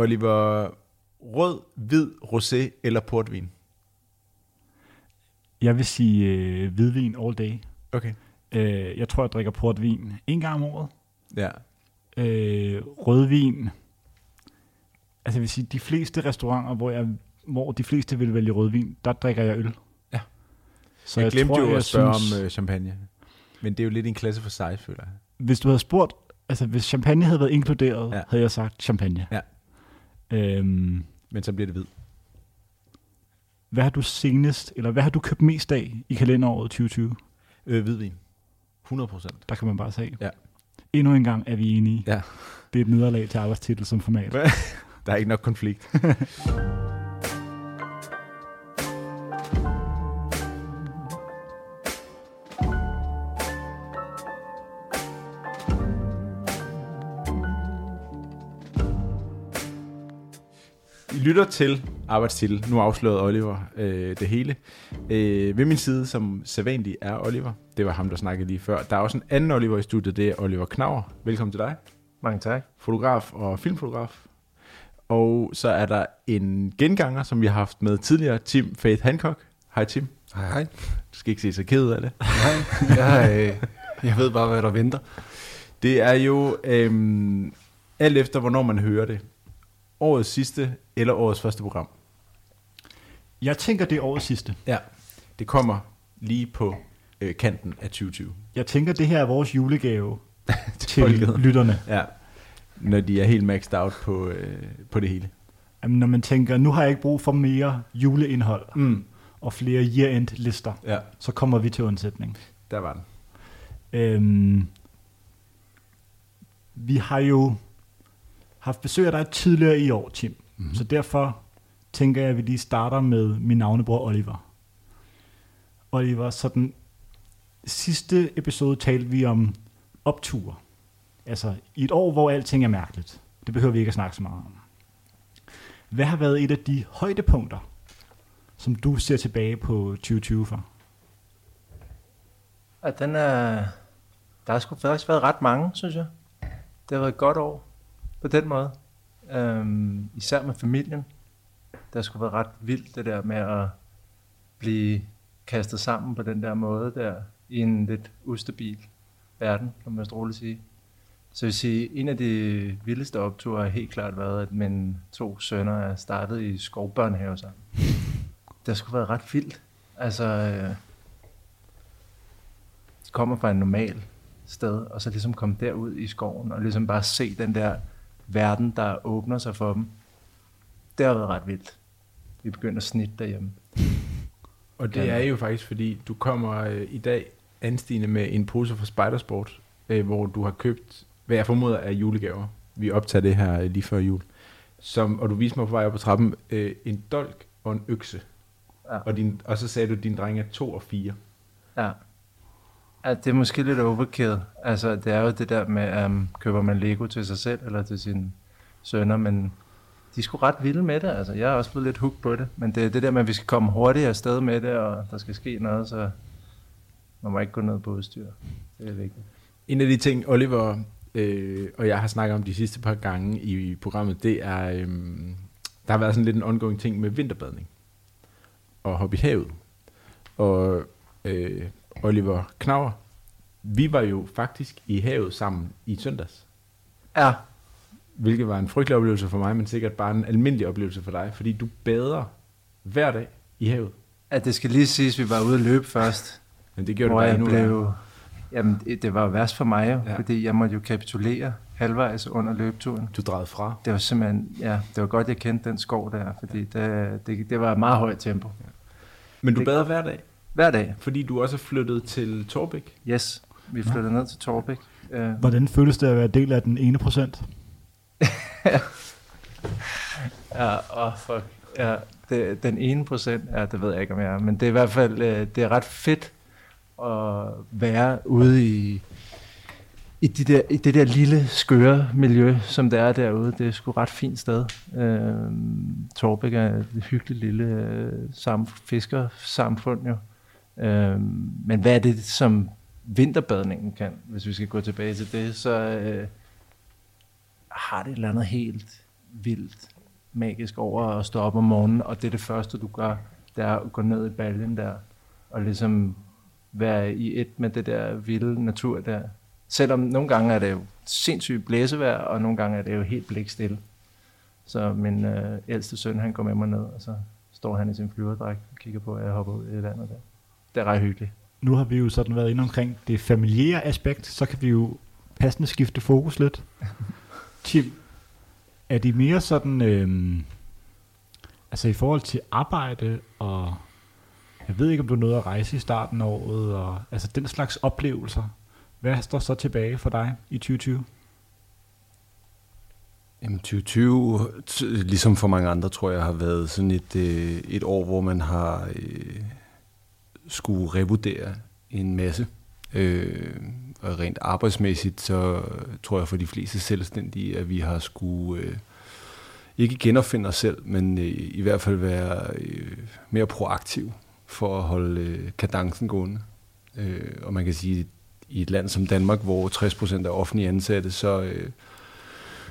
Oliver, rød, hvid, rosé eller portvin? Jeg vil sige øh, hvidvin all day. Okay. Øh, jeg tror, jeg drikker portvin en gang om året. Ja. Øh, rødvin. Altså jeg vil sige, de fleste restauranter, hvor, jeg, hvor de fleste vil vælge rødvin, der drikker jeg øl. Ja. Så jeg, jeg, glemte tror, jo at spørge synes, om øh, champagne. Men det er jo lidt en klasse for sig, føler jeg. Hvis du havde spurgt, altså hvis champagne havde været inkluderet, ja. havde jeg sagt champagne. Ja. Øhm, Men så bliver det hvid. hvad har du senest, eller hvad har du købt mest af i kalenderåret 2020? Øh, hvidvin. 100 procent. Der kan man bare se. Ja. Endnu en gang er vi enige. Ja. Det er et nederlag til arbejdstitel som format. Der er ikke nok konflikt. lytter til Arbejdstitel. Nu afsløret Oliver øh, det hele. Øh, ved min side, som sædvanligt er Oliver. Det var ham, der snakkede lige før. Der er også en anden Oliver i studiet. Det er Oliver Knauer. Velkommen til dig Mange tak. fotograf og filmfotograf. Og så er der en genganger, som vi har haft med tidligere, Tim Faith Hancock. Hej Tim. Hej, hej. Du skal ikke se så ked af det. Nej, jeg, øh, jeg ved bare, hvad der venter. Det er jo øhm, alt efter, hvornår man hører det. Årets sidste eller årets første program. Jeg tænker, det er årets sidste. Ja. Det kommer lige på øh, kanten af 2020. Jeg tænker, det her er vores julegave til folket. lytterne. Ja. Når de er helt maxed out på, øh, på det hele. Jamen, når man tænker, nu har jeg ikke brug for mere juleindhold Mm. og flere year-end lister, Ja, så kommer vi til undsætning. der var den. Øhm, vi har jo haft besøg af dig tidligere i år, Tim. Mm-hmm. Så derfor tænker jeg, at vi lige starter med min navnebror Oliver. Oliver, så den sidste episode talte vi om opture. Altså i et år, hvor alting er mærkeligt. Det behøver vi ikke at snakke så meget om. Hvad har været et af de højdepunkter, som du ser tilbage på 2020 for? Og den er, der har sgu faktisk været ret mange, synes jeg. Det har været et godt år på den måde. Øhm, især med familien. Det skulle være ret vildt det der med at blive kastet sammen på den der måde der, i en lidt ustabil verden, kan man vist roligt sige. Så jeg vil sige, en af de vildeste opture har helt klart været, at mine to sønner er startet i skovbørnehave sammen. Det skulle være ret vildt. Altså, øh, de kommer fra en normal sted, og så ligesom komme derud i skoven, og ligesom bare se den der verden, der åbner sig for dem. Det har været ret vildt. Vi begynder at snitte derhjemme. Og det er jo faktisk, fordi du kommer øh, i dag anstigende med en pose fra Spidersport, øh, hvor du har købt, hvad jeg formoder er julegaver. Vi optager det her øh, lige før jul. Som, og du viste mig på vej op ad trappen øh, en dolk og en økse. Ja. Og, din, og så sagde du, at din dreng er to og fire. Ja at det er måske lidt overkill. Altså, det er jo det der med, um, køber man Lego til sig selv eller til sine sønner, men de er sgu ret vilde med det. Altså, jeg er også blevet lidt hooked på det, men det er det der med, at vi skal komme hurtigt afsted med det, og der skal ske noget, så man må ikke gå ned på udstyr. Det er vigtigt. En af de ting, Oliver øh, og jeg har snakket om de sidste par gange i programmet, det er, øh, der har været sådan lidt en ongoing ting med vinterbadning og hoppe i havet. Og øh, Oliver Knauer, vi var jo faktisk i havet sammen i søndags, Ja, hvilket var en frygtelig oplevelse for mig, men sikkert bare en almindelig oplevelse for dig, fordi du bader hver dag i havet. at det skal lige siges, at vi var ude at løbe først. Men det gjorde du bare endnu blev, værre. Jamen, det var jo værst for mig jo, Ja. ja. fordi jeg måtte jo kapitulere halvvejs under løbeturen. Du drejede fra. Det var simpelthen, ja, det var godt, jeg kendte den skov der, fordi det, det, det var et meget højt tempo. Men du Det- bader hver dag, Hver dag, fordi du også er flyttet til Torbæk. yes. Vi flyttede ned til Torbæk. Uh, Hvordan føles det at være del af den ene procent? ja, oh, fuck. Ja, det, den ene procent, ja, det ved jeg ikke, om jeg er, men det er i hvert fald, øh, det er ret fedt at være ude i, i, de der, i det der lille, skøre miljø, som det er derude. Det er sgu et ret fint sted. Øh, Torbæk er et hyggeligt lille øh, sam, fiskersamfund jo. Øh, men hvad er det, som vinterbadningen kan, hvis vi skal gå tilbage til det, så øh, har det et eller andet helt vildt magisk over at stå op om morgenen, og det er det første, du gør, det er at gå ned i baljen der, og ligesom være i et med det der vilde natur der. Selvom nogle gange er det jo sindssygt blæsevejr, og nogle gange er det jo helt blikstille. Så min øh, ældste søn, han går med mig ned, og så står han i sin flyverdragt og kigger på, at jeg hopper ud i landet der. Det er ret hyggeligt. Nu har vi jo sådan været inde omkring det familiære aspekt, så kan vi jo passende skifte fokus lidt. Tim, er de mere sådan, øhm, altså i forhold til arbejde, og jeg ved ikke, om du nåede at rejse i starten af året, og altså den slags oplevelser, hvad står så tilbage for dig i 2020? Jamen 2020, t- ligesom for mange andre, tror jeg, har været sådan et, øh, et år, hvor man har øh, skulle revurdere en masse. Øh, og rent arbejdsmæssigt, så tror jeg for de fleste selvstændige, at vi har skulle øh, ikke genopfinde os selv, men øh, i hvert fald være øh, mere proaktiv for at holde øh, kadencen gående. Øh, og man kan sige, i et land som Danmark, hvor 60% er offentlige ansatte, så øh,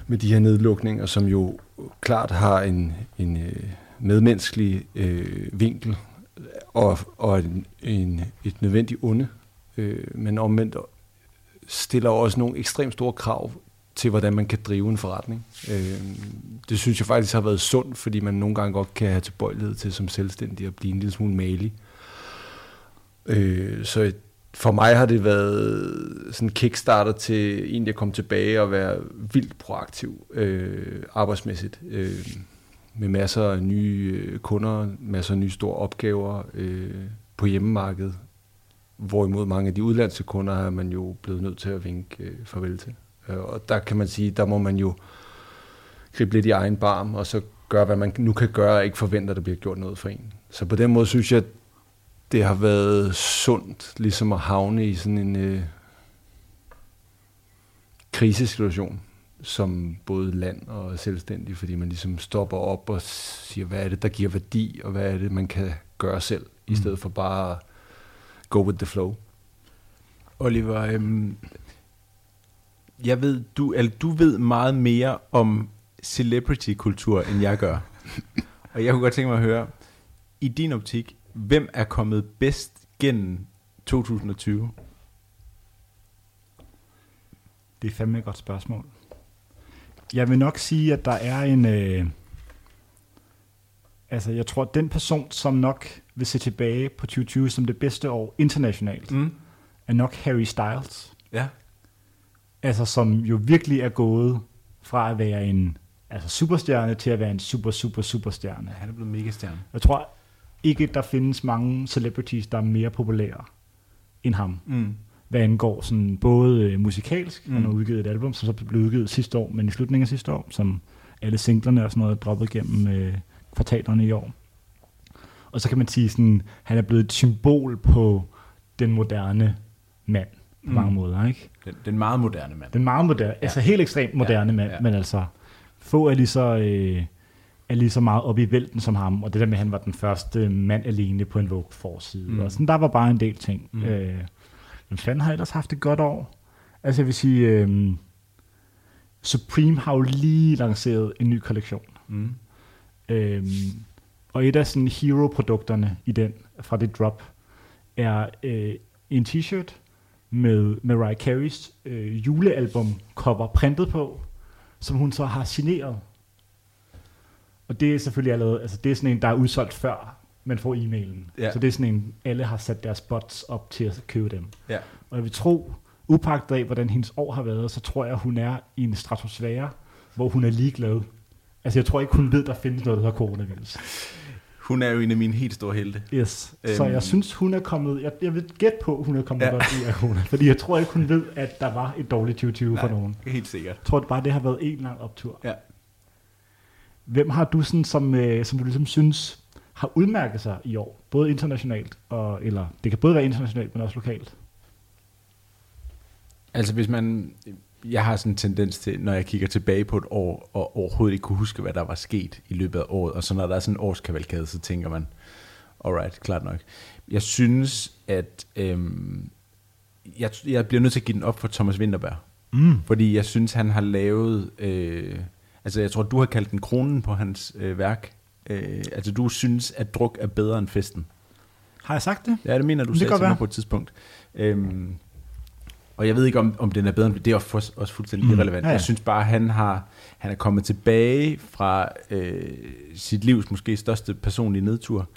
med de her nedlukninger, som jo klart har en, en øh, medmenneskelig øh, vinkel og, og en, en, et nødvendigt onde, øh, men omvendt stiller også nogle ekstremt store krav til, hvordan man kan drive en forretning. Øh, det synes jeg faktisk har været sundt, fordi man nogle gange godt kan have tilbøjelighed til som selvstændig at blive en lille smule malig. Øh, så for mig har det været sådan en kickstarter til egentlig at komme tilbage og være vildt proaktiv øh, arbejdsmæssigt. Øh, med masser af nye øh, kunder, masser af nye store opgaver øh, på hjemmemarkedet. Hvorimod mange af de udlandske kunder er man jo blevet nødt til at vinke øh, farvel til. Øh, og der kan man sige, der må man jo gribe lidt i egen barm, og så gøre, hvad man nu kan gøre, og ikke forvente, at der bliver gjort noget for en. Så på den måde synes jeg, det har været sundt, ligesom at havne i sådan en øh, krisesituation, som både land og selvstændig, fordi man ligesom stopper op og siger, hvad er det, der giver værdi, og hvad er det, man kan gøre selv, mm. i stedet for bare at go with the flow. Oliver, øhm, jeg ved, du, eller du ved meget mere om celebrity-kultur, end jeg gør. og jeg kunne godt tænke mig at høre, i din optik, hvem er kommet bedst gennem 2020? Det er fandme et godt spørgsmål. Jeg vil nok sige, at der er en... Øh, altså, jeg tror, at den person, som nok vil se tilbage på 2020 som det bedste år internationalt, Mm. er nok Harry Styles. Ja. Altså, som jo virkelig er gået fra at være en altså superstjerne til at være en super, super, superstjerne. Han er blevet megastjerne. Jeg tror ikke, der findes mange celebrities, der er mere populære end ham. Mm. Hvad angår sådan både øh, musikalsk, mm. han har Mm. udgivet et album, som så blev udgivet sidste år, men i slutningen af sidste år, som alle singlerne og sådan noget er droppet gennem øh, kvartalerne i år. Og så kan man sige sådan, han er blevet et symbol på den moderne mand på Mm. mange måder, ikke? Den, den meget moderne mand. Den meget moderne, ja. altså helt ekstremt moderne Ja, mand, ja. men altså få er lige så, øh, er lige så meget oppe i vælten som ham, og det der med, at han var den første mand alene på en Vogue-forside, Mm. og sådan, der var bare en del ting. Mm. Øh, men fanden har ellers haft et godt år. Altså jeg vil sige, øh, Supreme har jo lige lanceret en ny kollektion. Mm. Øhm, og et af sådan hero-produkterne i den, fra det drop, er øh, en t-shirt med Mariah Careys øh, julealbum cover printet på, som hun så har signeret. Og det er selvfølgelig allerede, altså det er sådan en, der er udsolgt før man får e-mailen. Ja. Så det er sådan en, alle har sat deres bots op til at købe dem. Ja. Og jeg vil tro, upagtet af, hvordan hendes år har været, så tror jeg, hun er i en stratosfære, hvor hun er ligeglad. Altså jeg tror ikke, hun ved, der findes noget, der hedder coronavirus. Hun er jo en af mine helt store helte. Yes. Så Øhm. jeg synes, hun er kommet, jeg, jeg vil gætte på, hun er kommet Ja. godt ud af corona. Fordi jeg tror ikke, hun ved, at der var et dårligt 2020 for nogen. helt sikkert. Jeg tror bare, det har været en lang optur. Ja. Hvem har du sådan, som, øh, som du ligesom synes har udmærket sig i år? Både internationalt, og, eller det kan både være internationalt, men også lokalt. Altså hvis man, jeg har sådan en tendens til, når jeg kigger tilbage på et år, og overhovedet ikke kunne huske, hvad der var sket i løbet af året, og så når der er sådan en årskavalkade, så tænker man, alright, klart nok. Jeg synes, at øhm, jeg, jeg bliver nødt til at give den op for Thomas Winterberg, Mm. fordi jeg synes, han har lavet, øh, altså jeg tror, du har kaldt den kronen på hans øh, værk. Øh, altså, du synes, at druk er bedre end festen. Har jeg sagt det? Ja, det mener du Det kan til mig på et tidspunkt. Øhm, og jeg ved ikke, om, om den er bedre end... Det er også, også fuldstændig Mm, irrelevant. ja, ja. Jeg synes bare, han har han er kommet tilbage fra øh, sit livs måske største personlige nedtur.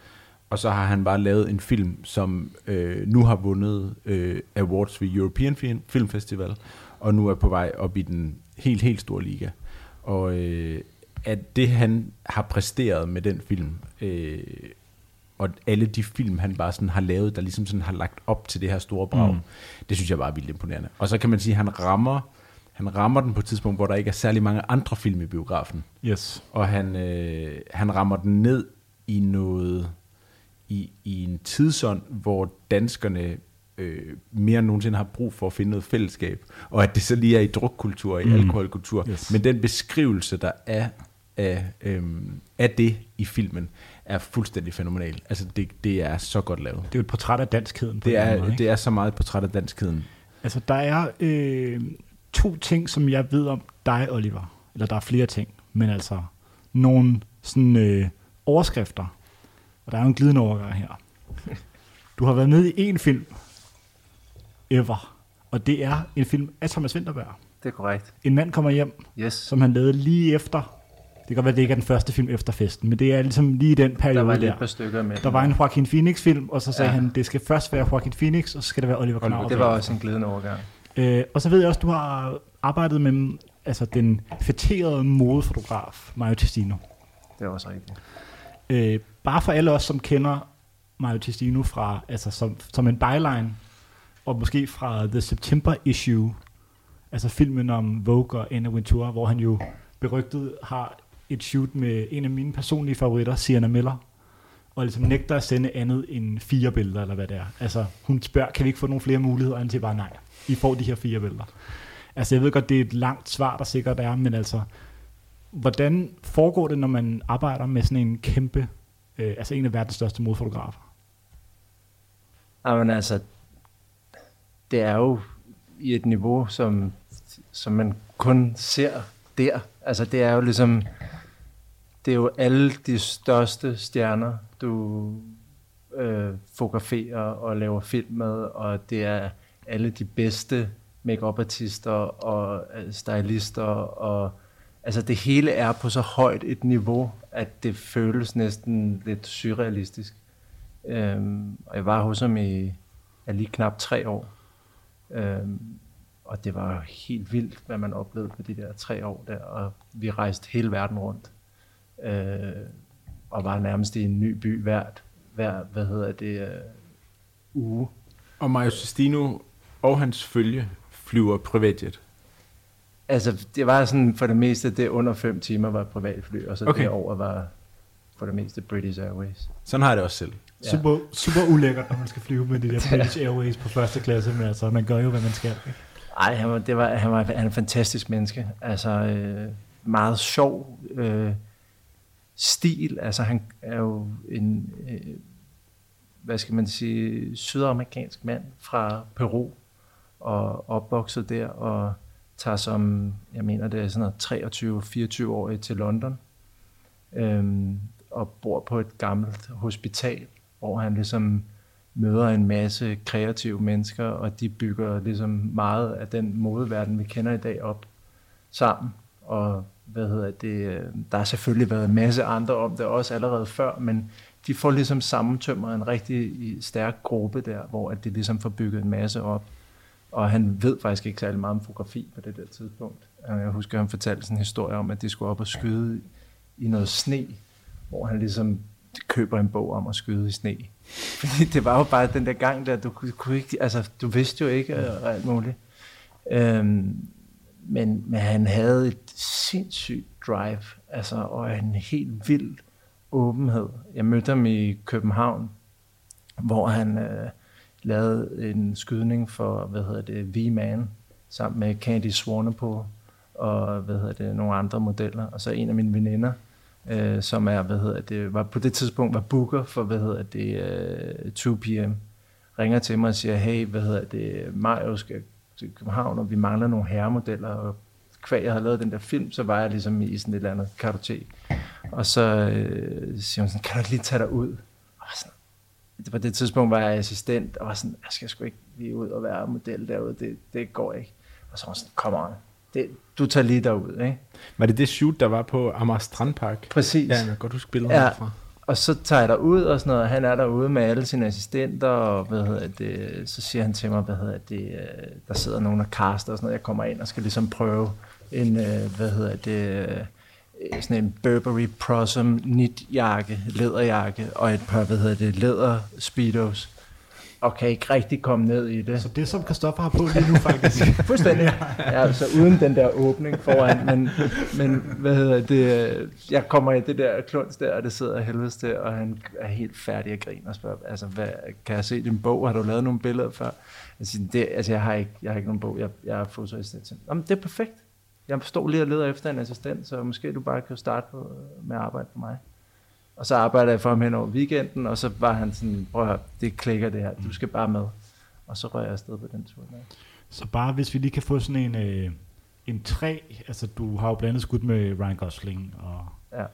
Og så har han bare lavet en film, som øh, nu har vundet øh, awards ved European Film Festival, og nu er på vej op i den helt, helt store liga. Og øh, at det, han har præsteret med den film, øh, og alle de film, han bare sådan har lavet, der ligesom sådan har lagt op til det her store brag, Mm. det synes jeg bare er vildt imponerende. Og så kan man sige, at han rammer, han rammer den på et tidspunkt, hvor der ikke er særlig mange andre film i biografen. Yes. Og han, øh, han rammer den ned i noget, i, i en tidsånd, hvor danskerne øh, mere end nogensinde har brug for at finde noget fællesskab. Og at det så lige er i drukkultur, i Mm. mm. alkoholkultur. Yes. Men den beskrivelse, der er af, øhm, af det i filmen, er fuldstændig fænomenal. Altså, det, det er så godt lavet. Det er jo et portræt af danskheden. På Det er, måde, det er så meget et portræt af danskheden. Altså, der er øh, to ting, som jeg ved om dig, Oliver. Eller der er flere ting, men altså nogle sådan øh, overskrifter. Og der er jo en glidende overgang her. Du har været med i en film ever, og det er en film af Thomas Winterberg. Det er korrekt. En mand kommer hjem, Yes. som han lavede lige efter. Det kan godt være, det ikke er den første film efter festen, men det er ligesom lige i den periode Der var der. et par stykker med. Der var en Joaquin Phoenix-film, og så sagde Ja. han, det skal først være Joaquin Phoenix, og så skal det være Oliver Knauer. Det var også en glidende overgang. Øh, og så ved jeg også, du har arbejdet med altså, den fætterede modefotograf, Mario Testino. Det er også rigtigt. Øh, bare for alle os, som kender Mario Testino fra, altså, som, som en byline, og måske fra The September Issue, altså filmen om Vogue og Anna Wintour, hvor han jo berygtet har et shoot med en af mine personlige favoritter, Sienna Miller, og ligesom nægter at sende andet end fire billeder, eller hvad det er. Altså, hun spørger, kan vi ikke få nogle flere muligheder? Og han siger bare nej. I får de her fire billeder. Altså, jeg ved godt, det er et langt svar, der sikkert er, men altså, hvordan foregår det, når man arbejder med sådan en kæmpe, øh, altså en af verdens største modfotografer? Jamen altså, det er jo i et niveau, som, som man kun ser der. Altså det er jo ligesom, det er jo alle de største stjerner, du øh, fotograferer og laver film med, og det er alle de bedste make artister og øh, stylister, og altså det hele er på så højt et niveau, at det føles næsten lidt surrealistisk. Øhm, og jeg var hos ham i ja, lige knap tre år. Øhm, og det var helt vildt, hvad man oplevede på de der tre år der. Og vi rejste hele verden rundt. Øh, og var nærmest i en ny by hvert, hver, hvad hedder det, øh, uge. Og Mario Sestino og hans følge flyver privatjet. Altså, det var sådan for det meste, det under fem timer var privatfly, og så okay. Derover var for det meste British Airways. Sådan har jeg det også selv. Ja. Super, super ulækkert, når man skal flyve med de der British Airways på første klasse, men altså, man gør jo, hvad man skal. Ikke? Ej, han var, det var, han var han er en fantastisk menneske. Altså, øh, meget sjov øh, stil. Altså, han er jo en, øh, hvad skal man sige, sydamerikansk mand fra Peru, og opvokset der, og tager som, jeg mener, det er sådan noget 23-24 år til London, øhm, og bor på et gammelt hospital, hvor han ligesom møder en masse kreative mennesker, og de bygger ligesom meget af den modeverden, vi kender i dag op sammen. Og hvad hedder det, øh, der har selvfølgelig været en masse andre om det også allerede før, men de får ligesom sammentømret en rigtig stærk gruppe der, hvor at de ligesom får bygget en masse op. Og han ved faktisk ikke særlig meget om fotografi på det der tidspunkt. Øh, jeg husker, han fortalte sådan en historie om, at de skulle op og skyde i noget sne, hvor han ligesom køber en bog om at skyde i sne. Fordi det var jo bare den der gang der, du kunne, ikke, altså du vidste jo ikke øh, og alt muligt. Øhm, men, men han havde et sindssygt drive, altså, og en helt vild åbenhed. Jeg mødte ham i København, hvor han øh, lavede en skydning for, hvad hedder det, V-Man, sammen med Candy Swanepoel og hvad hedder det, nogle andre modeller. Og så en af mine veninder, øh, som er, hvad hedder det, var på det tidspunkt var booker for, hvad hedder det, øh, 2 p.m., ringer til mig og siger, hey, hvad hedder det, Mario skal til København, og vi mangler nogle herremodeller, og kvæg jeg havde lavet den der film, så var jeg ligesom i sådan et eller andet kartotek. Og så øh, siger hun sådan, kan du lige tage dig ud? Og sådan, på det tidspunkt var jeg assistent, og var sådan, jeg skal sgu ikke lige ud og være model derude, det, det går ikke. Og så var sådan, kom on, det, du tager lige derud, ikke? Var det det shoot, der var på Amager Strandpark? Præcis. Ja, jeg kan godt huske billedet Ja. herfra. Og så tager jeg derud og sådan noget, og han er derude med alle sine assistenter, og hvad hedder det, så siger han til mig, hvad hedder det, øh, der sidder nogen og kaster og sådan noget, jeg kommer ind og skal ligesom prøve en, øh, hvad hedder det, øh, sådan en Burberry Prosum knitjakke, læderjakke, og et par, hvad hedder det, læder speedos, og kan ikke rigtig komme ned i det. Så det, som Christoffer har på lige nu, faktisk. Fuldstændig. Ja, altså uden den der åbning foran, men, men hvad hedder det, jeg kommer i det der kluns der, og det sidder helvedes til, og han er helt færdig at grine og spørger, altså, hvad, kan jeg se din bog? Har du lavet nogle billeder før? Jeg siger, det, altså, jeg har ikke, jeg har ikke nogen bog, jeg, jeg er fotoassistent. Jamen, det er perfekt. Jeg står lige og leder efter en assistent, så måske du bare kan starte på, med at arbejde for mig. Og så arbejder jeg for ham hen over weekenden, og så var han sådan, prøv at høre, det klikker det her, du skal bare med. Og så røg jeg afsted på den tur. Der. Så bare hvis vi lige kan få sådan en, øh, en tre, altså du har jo blandt andet skudt med Ryan Gosling og Ja.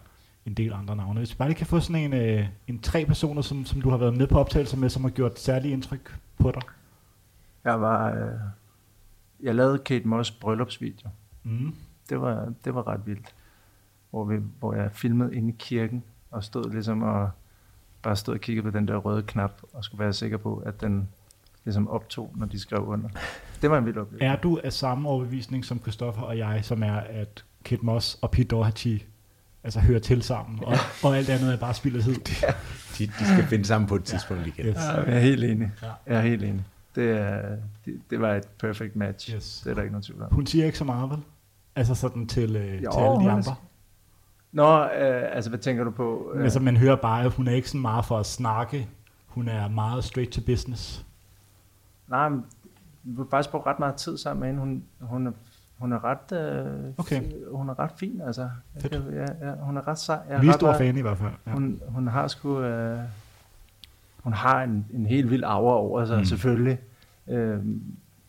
en del andre navne. Hvis vi bare lige kan få sådan en, øh, en tre personer, som, som du har været med på optagelser med, som har gjort særlig indtryk på dig. Jeg var, øh, jeg lavede Kate Moss bryllupsvideo. Mm. Det var, det var ret vildt. Hvor, vi, hvor jeg filmede inde i kirken, og stod ligesom og bare stod og kiggede på den der røde knap, og skulle være sikker på, at den ligesom optog, når de skrev under. Det var en vild oplevelse. Er du af samme overbevisning som Christoffer og jeg, som er, at Kit Moss og Pete Doherty altså hører til sammen, og, og alt andet er bare spild af tid? De, de skal finde sammen på et tidspunkt igen. Yes. Ja, jeg er helt enig. Ja. Jeg er helt enig. Det, er, det, det var et perfect match. Yes. Det er der ikke nogen tvivl om. Hun siger ikke så meget, vel? Altså sådan til, øh, Jo, til alle de andre. Nå, øh, altså hvad tænker du på? Øh, Altså man hører bare, at hun er ikke så meget for at snakke. Hun er meget straight to business. Nej, men vi har faktisk brugt ret meget tid sammen med hende. Hun, hun, er, hun er ret, øh, Okay. hun er ret fin, altså. Jeg Fedt. kan- Ja, ja, hun er ret sej. Jeg Vi er meget- fan i hvert fald. Ja. Hun, hun har sgu, øh, hun har en, en helt vild aura over sig, mm. selvfølgelig. Øh,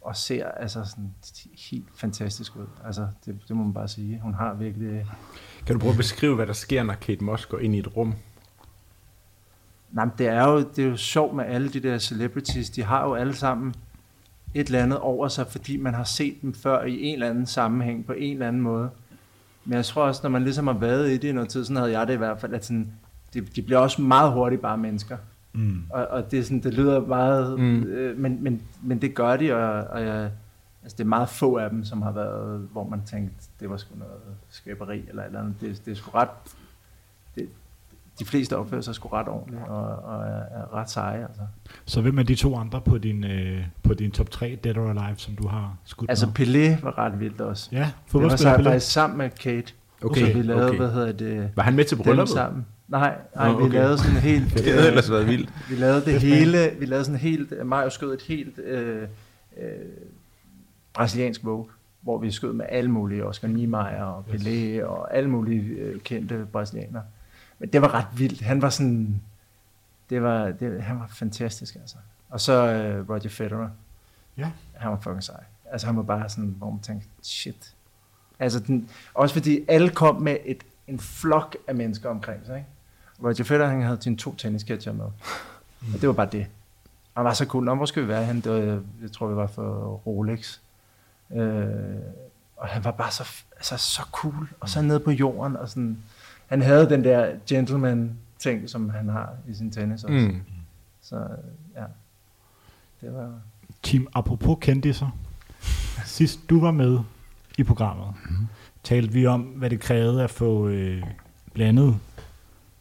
og ser altså sådan helt fantastisk ud. Altså, det, det må man bare sige. Hun har virkelig... Kan du prøve at beskrive, hvad der sker, når Kate Moss går ind i et rum? Nej, det er jo, det er jo sjovt med alle de der celebrities. De har jo alle sammen et eller andet over sig, fordi man har set dem før i en eller anden sammenhæng, på en eller anden måde. Men jeg tror også, når man ligesom har været i det i noget tid, sådan havde jeg det i hvert fald, at sådan, de, de bliver også meget hurtigt bare mennesker. Mm. Og, og det, er sådan, det lyder meget, mm. øh, men, men, men det gør de, og, og jeg, altså det er meget få af dem, som har været, hvor man tænkte, det var sgu noget skaberi eller eller andet. Det, det er sgu ret, det, de fleste opfører sig sgu ret ordentligt og, og er, er ret seje. Altså, Så hvem er de to andre på din, øh, på din top 3 Dead or Alive, som du har skudt altså med? Pelé var ret vildt også. Ja, Det var fodboldspiller så Pelé. faktisk sammen med Kate. Okay, så vi lavede, okay. hvad hedder det, Var han med til brylluppet? sammen. Nej, nej vi okay. lavede sådan helt... Det havde ellers været vildt. Vi lavede det hele, vi lavede sådan helt, Mario skød et helt øh, øh, brasiliansk Vogue, hvor vi skød med alle mulige, Oscar Niemeyer og Pelé og alle mulige øh, kendte brasilianere. Men det var ret vildt. Han var sådan, det var, det, han var fantastisk altså. Og så øh, Roger Federer. Ja. Han var fucking sej. Altså han var bare sådan, hvor man tænkte, shit. Altså den, også fordi alle kom med et, en flok af mennesker omkring sig, ikke? Roger Federer, han havde sine to tennisketcher med. Og det var bare det. Og han var så cool. Nå, hvor skal vi være hen? Det var, jeg tror, vi var for Rolex. Øh, og han var bare så, altså, så cool. Og så nede på jorden. Og sådan, han havde den der gentleman ting, som han har i sin tennis også. Mm. Så ja, det var... Kim, apropos kendiser. Sidst du var med i programmet, mm. talte vi om, hvad det krævede at få øh, blandet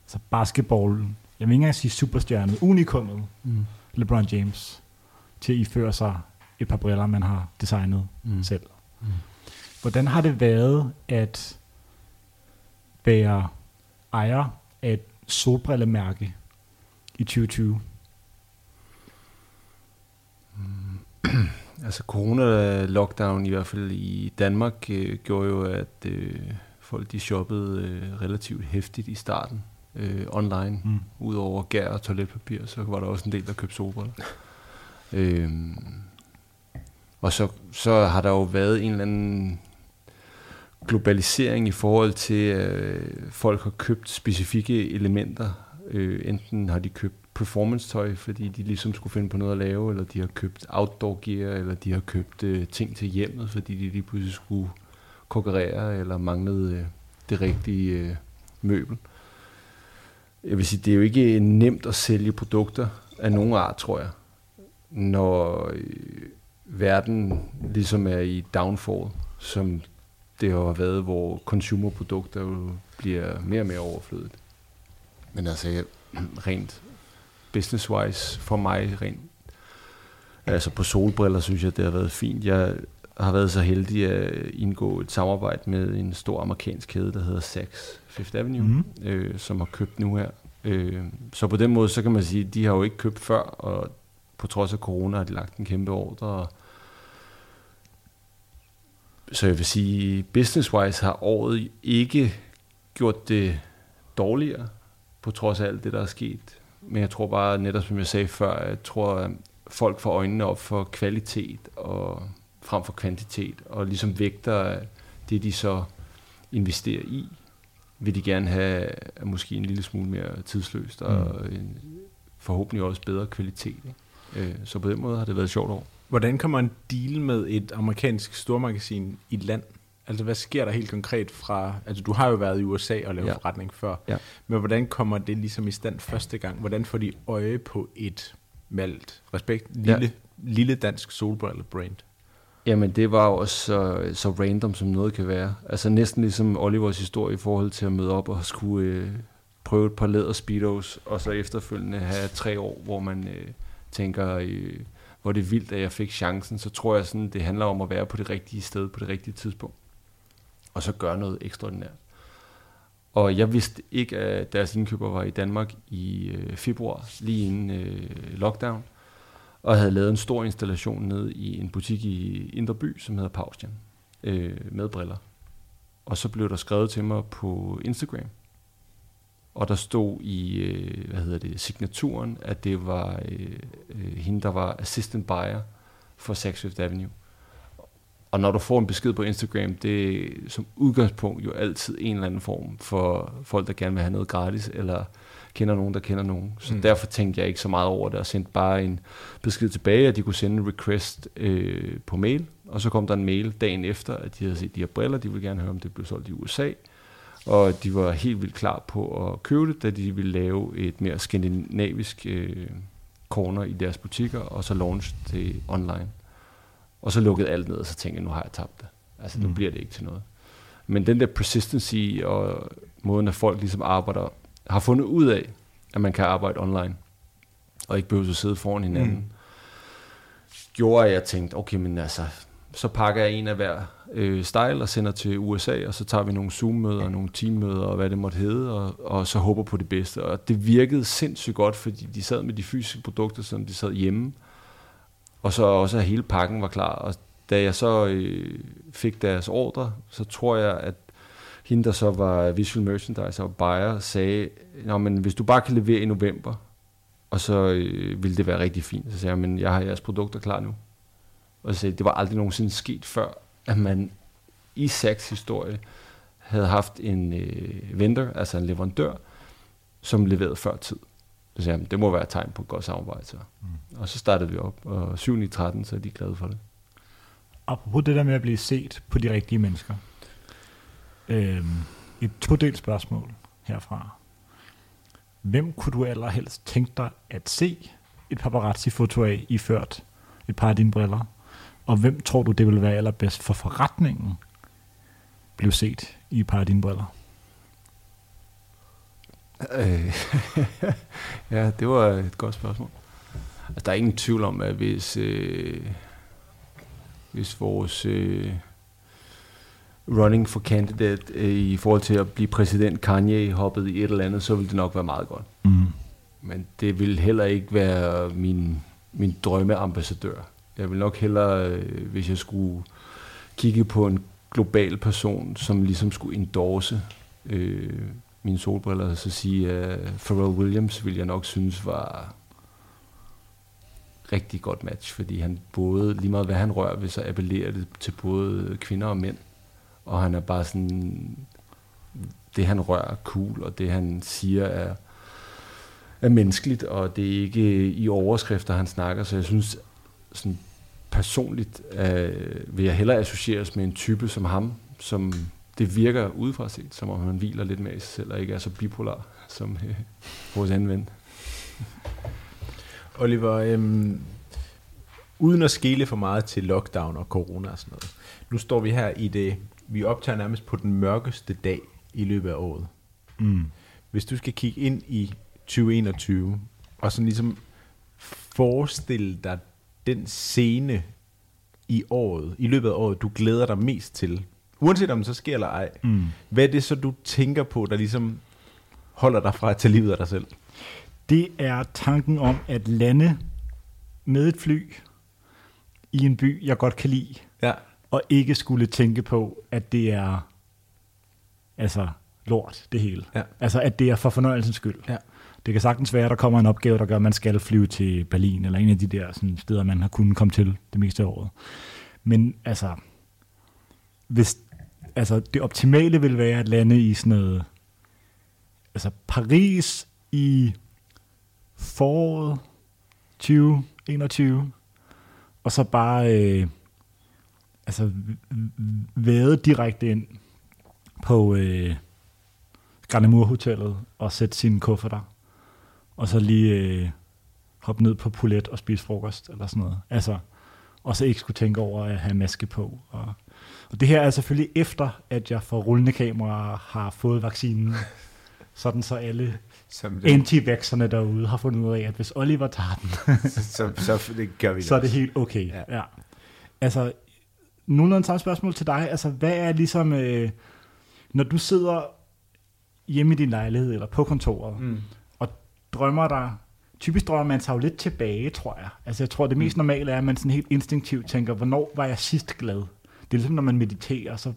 altså basketball, jeg vil ikke engang sige superstjernet, unikummet, Mm. LeBron James, til at iføre sig et par briller, man har designet mm. Mm. selv. Mm. Hvordan har det været at være ejer af et solbrillemærke i 2020? Altså corona-lockdown, i hvert fald i Danmark, øh, gjorde jo, at øh, folk de shoppede øh, relativt hæftigt i starten øh, online. Mm. Udover gær og toiletpapir, så var der også en del, der købte solbriller. øhm, og så, så har der jo været en eller anden globalisering i forhold til, at øh, folk har købt specifikke elementer. Øh, enten har de købt performance-tøj, fordi de ligesom skulle finde på noget at lave, eller de har købt outdoor gear, eller de har købt øh, ting til hjemmet, fordi de lige pludselig skulle konkurrere, eller manglede øh, det rigtige øh, møbel. Jeg vil sige, det er jo ikke nemt at sælge produkter af nogen art, tror jeg, når øh, verden ligesom er i downfall, som det har været, hvor consumerprodukter jo bliver mere og mere overflødet. Men altså, jeg, rent business-wise for mig, rent altså på solbriller, synes jeg, det har været fint. Jeg har været så heldig at indgå et samarbejde med en stor amerikansk kæde, der hedder Saks Fifth Avenue, mm. øh, som har købt nu her. Øh, så på den måde, så kan man sige, at de har jo ikke købt før, og på trods af corona har de lagt en kæmpe ordre, og så jeg vil sige, business-wise har året ikke gjort det dårligere, på trods af alt det, der er sket. Men jeg tror bare, netop som jeg sagde før, jeg tror, at folk får øjnene op for kvalitet og frem for kvantitet, og ligesom vægter det, de så investerer i, vil de gerne have måske en lille smule mere tidsløst, og mm. en, forhåbentlig også bedre kvalitet. Ikke? Øh, så på den måde har det været et sjovt år. Hvordan kan man deal med et amerikansk stormagasin i land? Altså, hvad sker der helt konkret fra... Altså, du har jo været i USA og lavet ja. forretning før. Ja. Men hvordan kommer det ligesom i stand første gang? Hvordan får de øje på et malt, respekt, lille, ja. lille dansk solbrille-brand? Jamen, det var jo også så, så random, som noget kan være. Altså, næsten ligesom Olivers historie i forhold til at møde op og skulle øh, prøve et par læder speedos, og så efterfølgende have tre år, hvor man øh, tænker... Øh, hvor det er vildt, at jeg fik chancen, så tror jeg sådan, det handler om at være på det rigtige sted på det rigtige tidspunkt. Og så gøre noget ekstraordinært. Og jeg vidste ikke, at deres indkøber var i Danmark i øh, februar, lige inden øh, lockdown, og havde lavet en stor installation ned i en butik i Indre By, som hedder Paustian, øh, med briller. Og så blev der skrevet til mig på Instagram, og der stod i, øh, hvad hedder det, signaturen, at det var øh, øh, hende, der var assistant buyer for Saks Fifth Avenue. Og når du får en besked på Instagram, det er som udgangspunkt jo altid en eller anden form for folk, der gerne vil have noget gratis, eller kender nogen, der kender nogen. Så mm. derfor tænkte jeg ikke så meget over det, og sendte bare en besked tilbage, at de kunne sende en request øh, på mail. Og så kom der en mail dagen efter, at de havde set de her briller, de ville gerne høre, om det blev solgt i USA og de var helt vildt klar på at købe det, da de ville lave et mere skandinavisk øh, corner i deres butikker, og så launch det online. Og så lukkede alt ned, og så tænkte jeg, nu har jeg tabt det. Altså, nu mm. bliver det ikke til noget. Men den der persistency og måden, at folk ligesom arbejder, har fundet ud af, at man kan arbejde online, og ikke behøver at sidde foran hinanden, mm. gjorde, at jeg tænkte, okay, men altså, så pakker jeg en af hver øh, style og sender til USA, og så tager vi nogle Zoom-møder, nogle team-møder og hvad det måtte hedde, og, og så håber på det bedste. Og det virkede sindssygt godt, fordi de sad med de fysiske produkter, som de sad hjemme, og så også at hele pakken var klar. Og da jeg så øh, fik deres ordre, så tror jeg, at hende, der så var visual merchandiser og buyer, sagde, Nå, men hvis du bare kan levere i november, og så øh, ville det være rigtig fint. Så sagde jeg, men jeg har jeres produkter klar nu. Og så sagde, det var aldrig nogensinde sket før, at man i Saks historie havde haft en øh, vendor, altså en leverandør, som leverede før tid. Så sagde jeg, det må være et tegn på et godt samarbejde. Så. Mm. Og så startede vi op, og 7 i 13, så er de glade for det. Apropos det der med at blive set på de rigtige mennesker. Øhm, et todelt spørgsmål herfra. Hvem kunne du allerhelst tænke dig at se et paparazzi-foto af iført et par af dine briller? Og hvem tror du, det vil være allerbedst for forretningen, blev set i paradigmbriller? Øh, ja, det var et godt spørgsmål. Altså, der er ingen tvivl om, at hvis, øh, hvis vores øh, running for candidate øh, i forhold til at blive præsident Kanye hoppede i et eller andet, så ville det nok være meget godt. Mm. Men det vil heller ikke være min, min drømmeambassadør. Jeg vil nok hellere, øh, hvis jeg skulle kigge på en global person, som ligesom skulle endorse øh, mine solbriller, så sige, at uh, Pharrell Williams vil jeg nok synes var rigtig godt match, fordi han både, lige meget hvad han rører ved, så appellerer det til både kvinder og mænd. og han er bare sådan, det han rører er cool, og det han siger er, er menneskeligt, og det er ikke i overskrifter, han snakker, så jeg synes, sådan personligt øh, vil jeg hellere associeres med en type som ham, som det virker udefra set, som om han hviler lidt mere i sig selv, og ikke er så bipolar som øh, vores anden ven. Oliver, øhm, uden at skele for meget til lockdown og corona og sådan noget. Nu står vi her i det, vi optager nærmest på den mørkeste dag i løbet af året. Mm. Hvis du skal kigge ind i 2021, og sådan ligesom forestille dig den scene i året, i løbet af året, du glæder dig mest til, uanset om det så sker eller ej, Mm. hvad er det så, du tænker på, der ligesom holder dig fra at tage livet af dig selv? Det er tanken om at lande med et fly i en by, jeg godt kan lide, Ja. og ikke skulle tænke på, at det er altså lort, det hele. Ja. Altså, at det er for fornøjelsens skyld. Ja. Det kan sagtens være, at der kommer en opgave, der gør, at man skal flyve til Berlin, eller en af de der sådan, steder, man har kunnet komme til det meste af året. Men altså, hvis, altså, det optimale vil være at lande i sådan noget, altså Paris i foråret 2021, og så bare øh, altså væde vade direkte ind på øh, Granemur Hotellet og sætte sine kufferter, og så lige øh, hoppe ned på Poulet og spise frokost eller sådan noget. Altså, og så ikke skulle tænke over at have maske på. Og, og det her er selvfølgelig efter, at jeg for rullende kamera har fået vaccinen, sådan så alle Som anti-vaxxerne derude har fundet ud af, at hvis Oliver tager den, så, så, så det gør vi så er det helt okay. Ja. Ja. ja. Altså, nogenlunde samme spørgsmål til dig. Altså, hvad er ligesom, øh, når du sidder hjemme i din lejlighed eller på kontoret, Mm. Drømmer dig, typisk drømmer man sig jo lidt tilbage, tror jeg. Altså, jeg tror, det mest Mm. normale er, at man sådan helt instinktivt tænker, hvornår var jeg sidst glad? Det er ligesom, når man mediterer, så,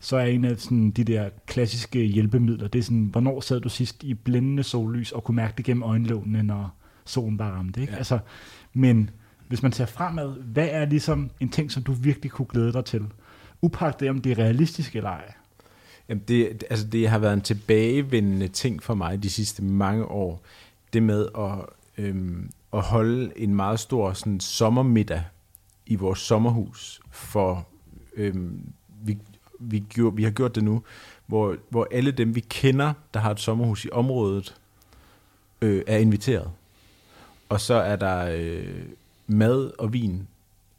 så er en af sådan, de der klassiske hjælpemidler, det er sådan, hvornår sad du sidst i blændende sollys og kunne mærke det gennem øjenlågene, når solen bare ramte, ikke? Ja. Altså, men hvis man ser fremad, hvad er ligesom en ting, som du virkelig kunne glæde dig til? Upagtet om det er realistisk eller ej. Jamen det, altså det har været en tilbagevendende ting for mig de sidste mange år. Det med at, øhm, at holde en meget stor sådan, sommermiddag i vores sommerhus. For øhm, vi, vi, gjorde, vi har gjort det nu, hvor, hvor alle dem, vi kender, der har et sommerhus i området, øh, er inviteret. Og så er der øh, mad og vin,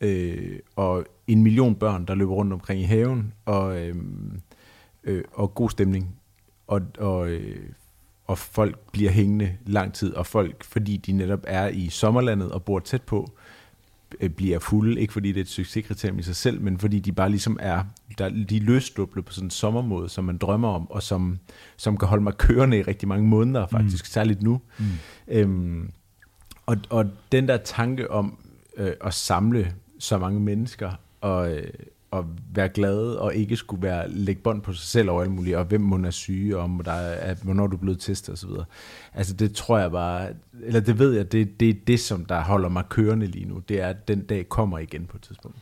øh, og en million børn, der løber rundt omkring i haven, og... Øh, øh, og god stemning. Og, og, øh, og folk bliver hængende lang tid, og folk, fordi de netop er i sommerlandet og bor tæt på, øh, bliver fulde, ikke fordi det er et succeskriterium i sig selv, men fordi de bare ligesom er, der, de er løsdublet på sådan en sommermåde, som man drømmer om, og som, som kan holde mig kørende i rigtig mange måneder faktisk, mm. særligt nu. Mm. Øhm, og, og den der tanke om øh, at samle så mange mennesker, og, og være glade, og ikke skulle være lægge bånd på sig selv over alt muligt, og hvem må er syge, og om der er, hvornår du er blevet testet osv. Altså det tror jeg bare, eller det ved jeg, det, det er det, som der holder mig kørende lige nu. Det er, at den dag kommer igen på et tidspunkt.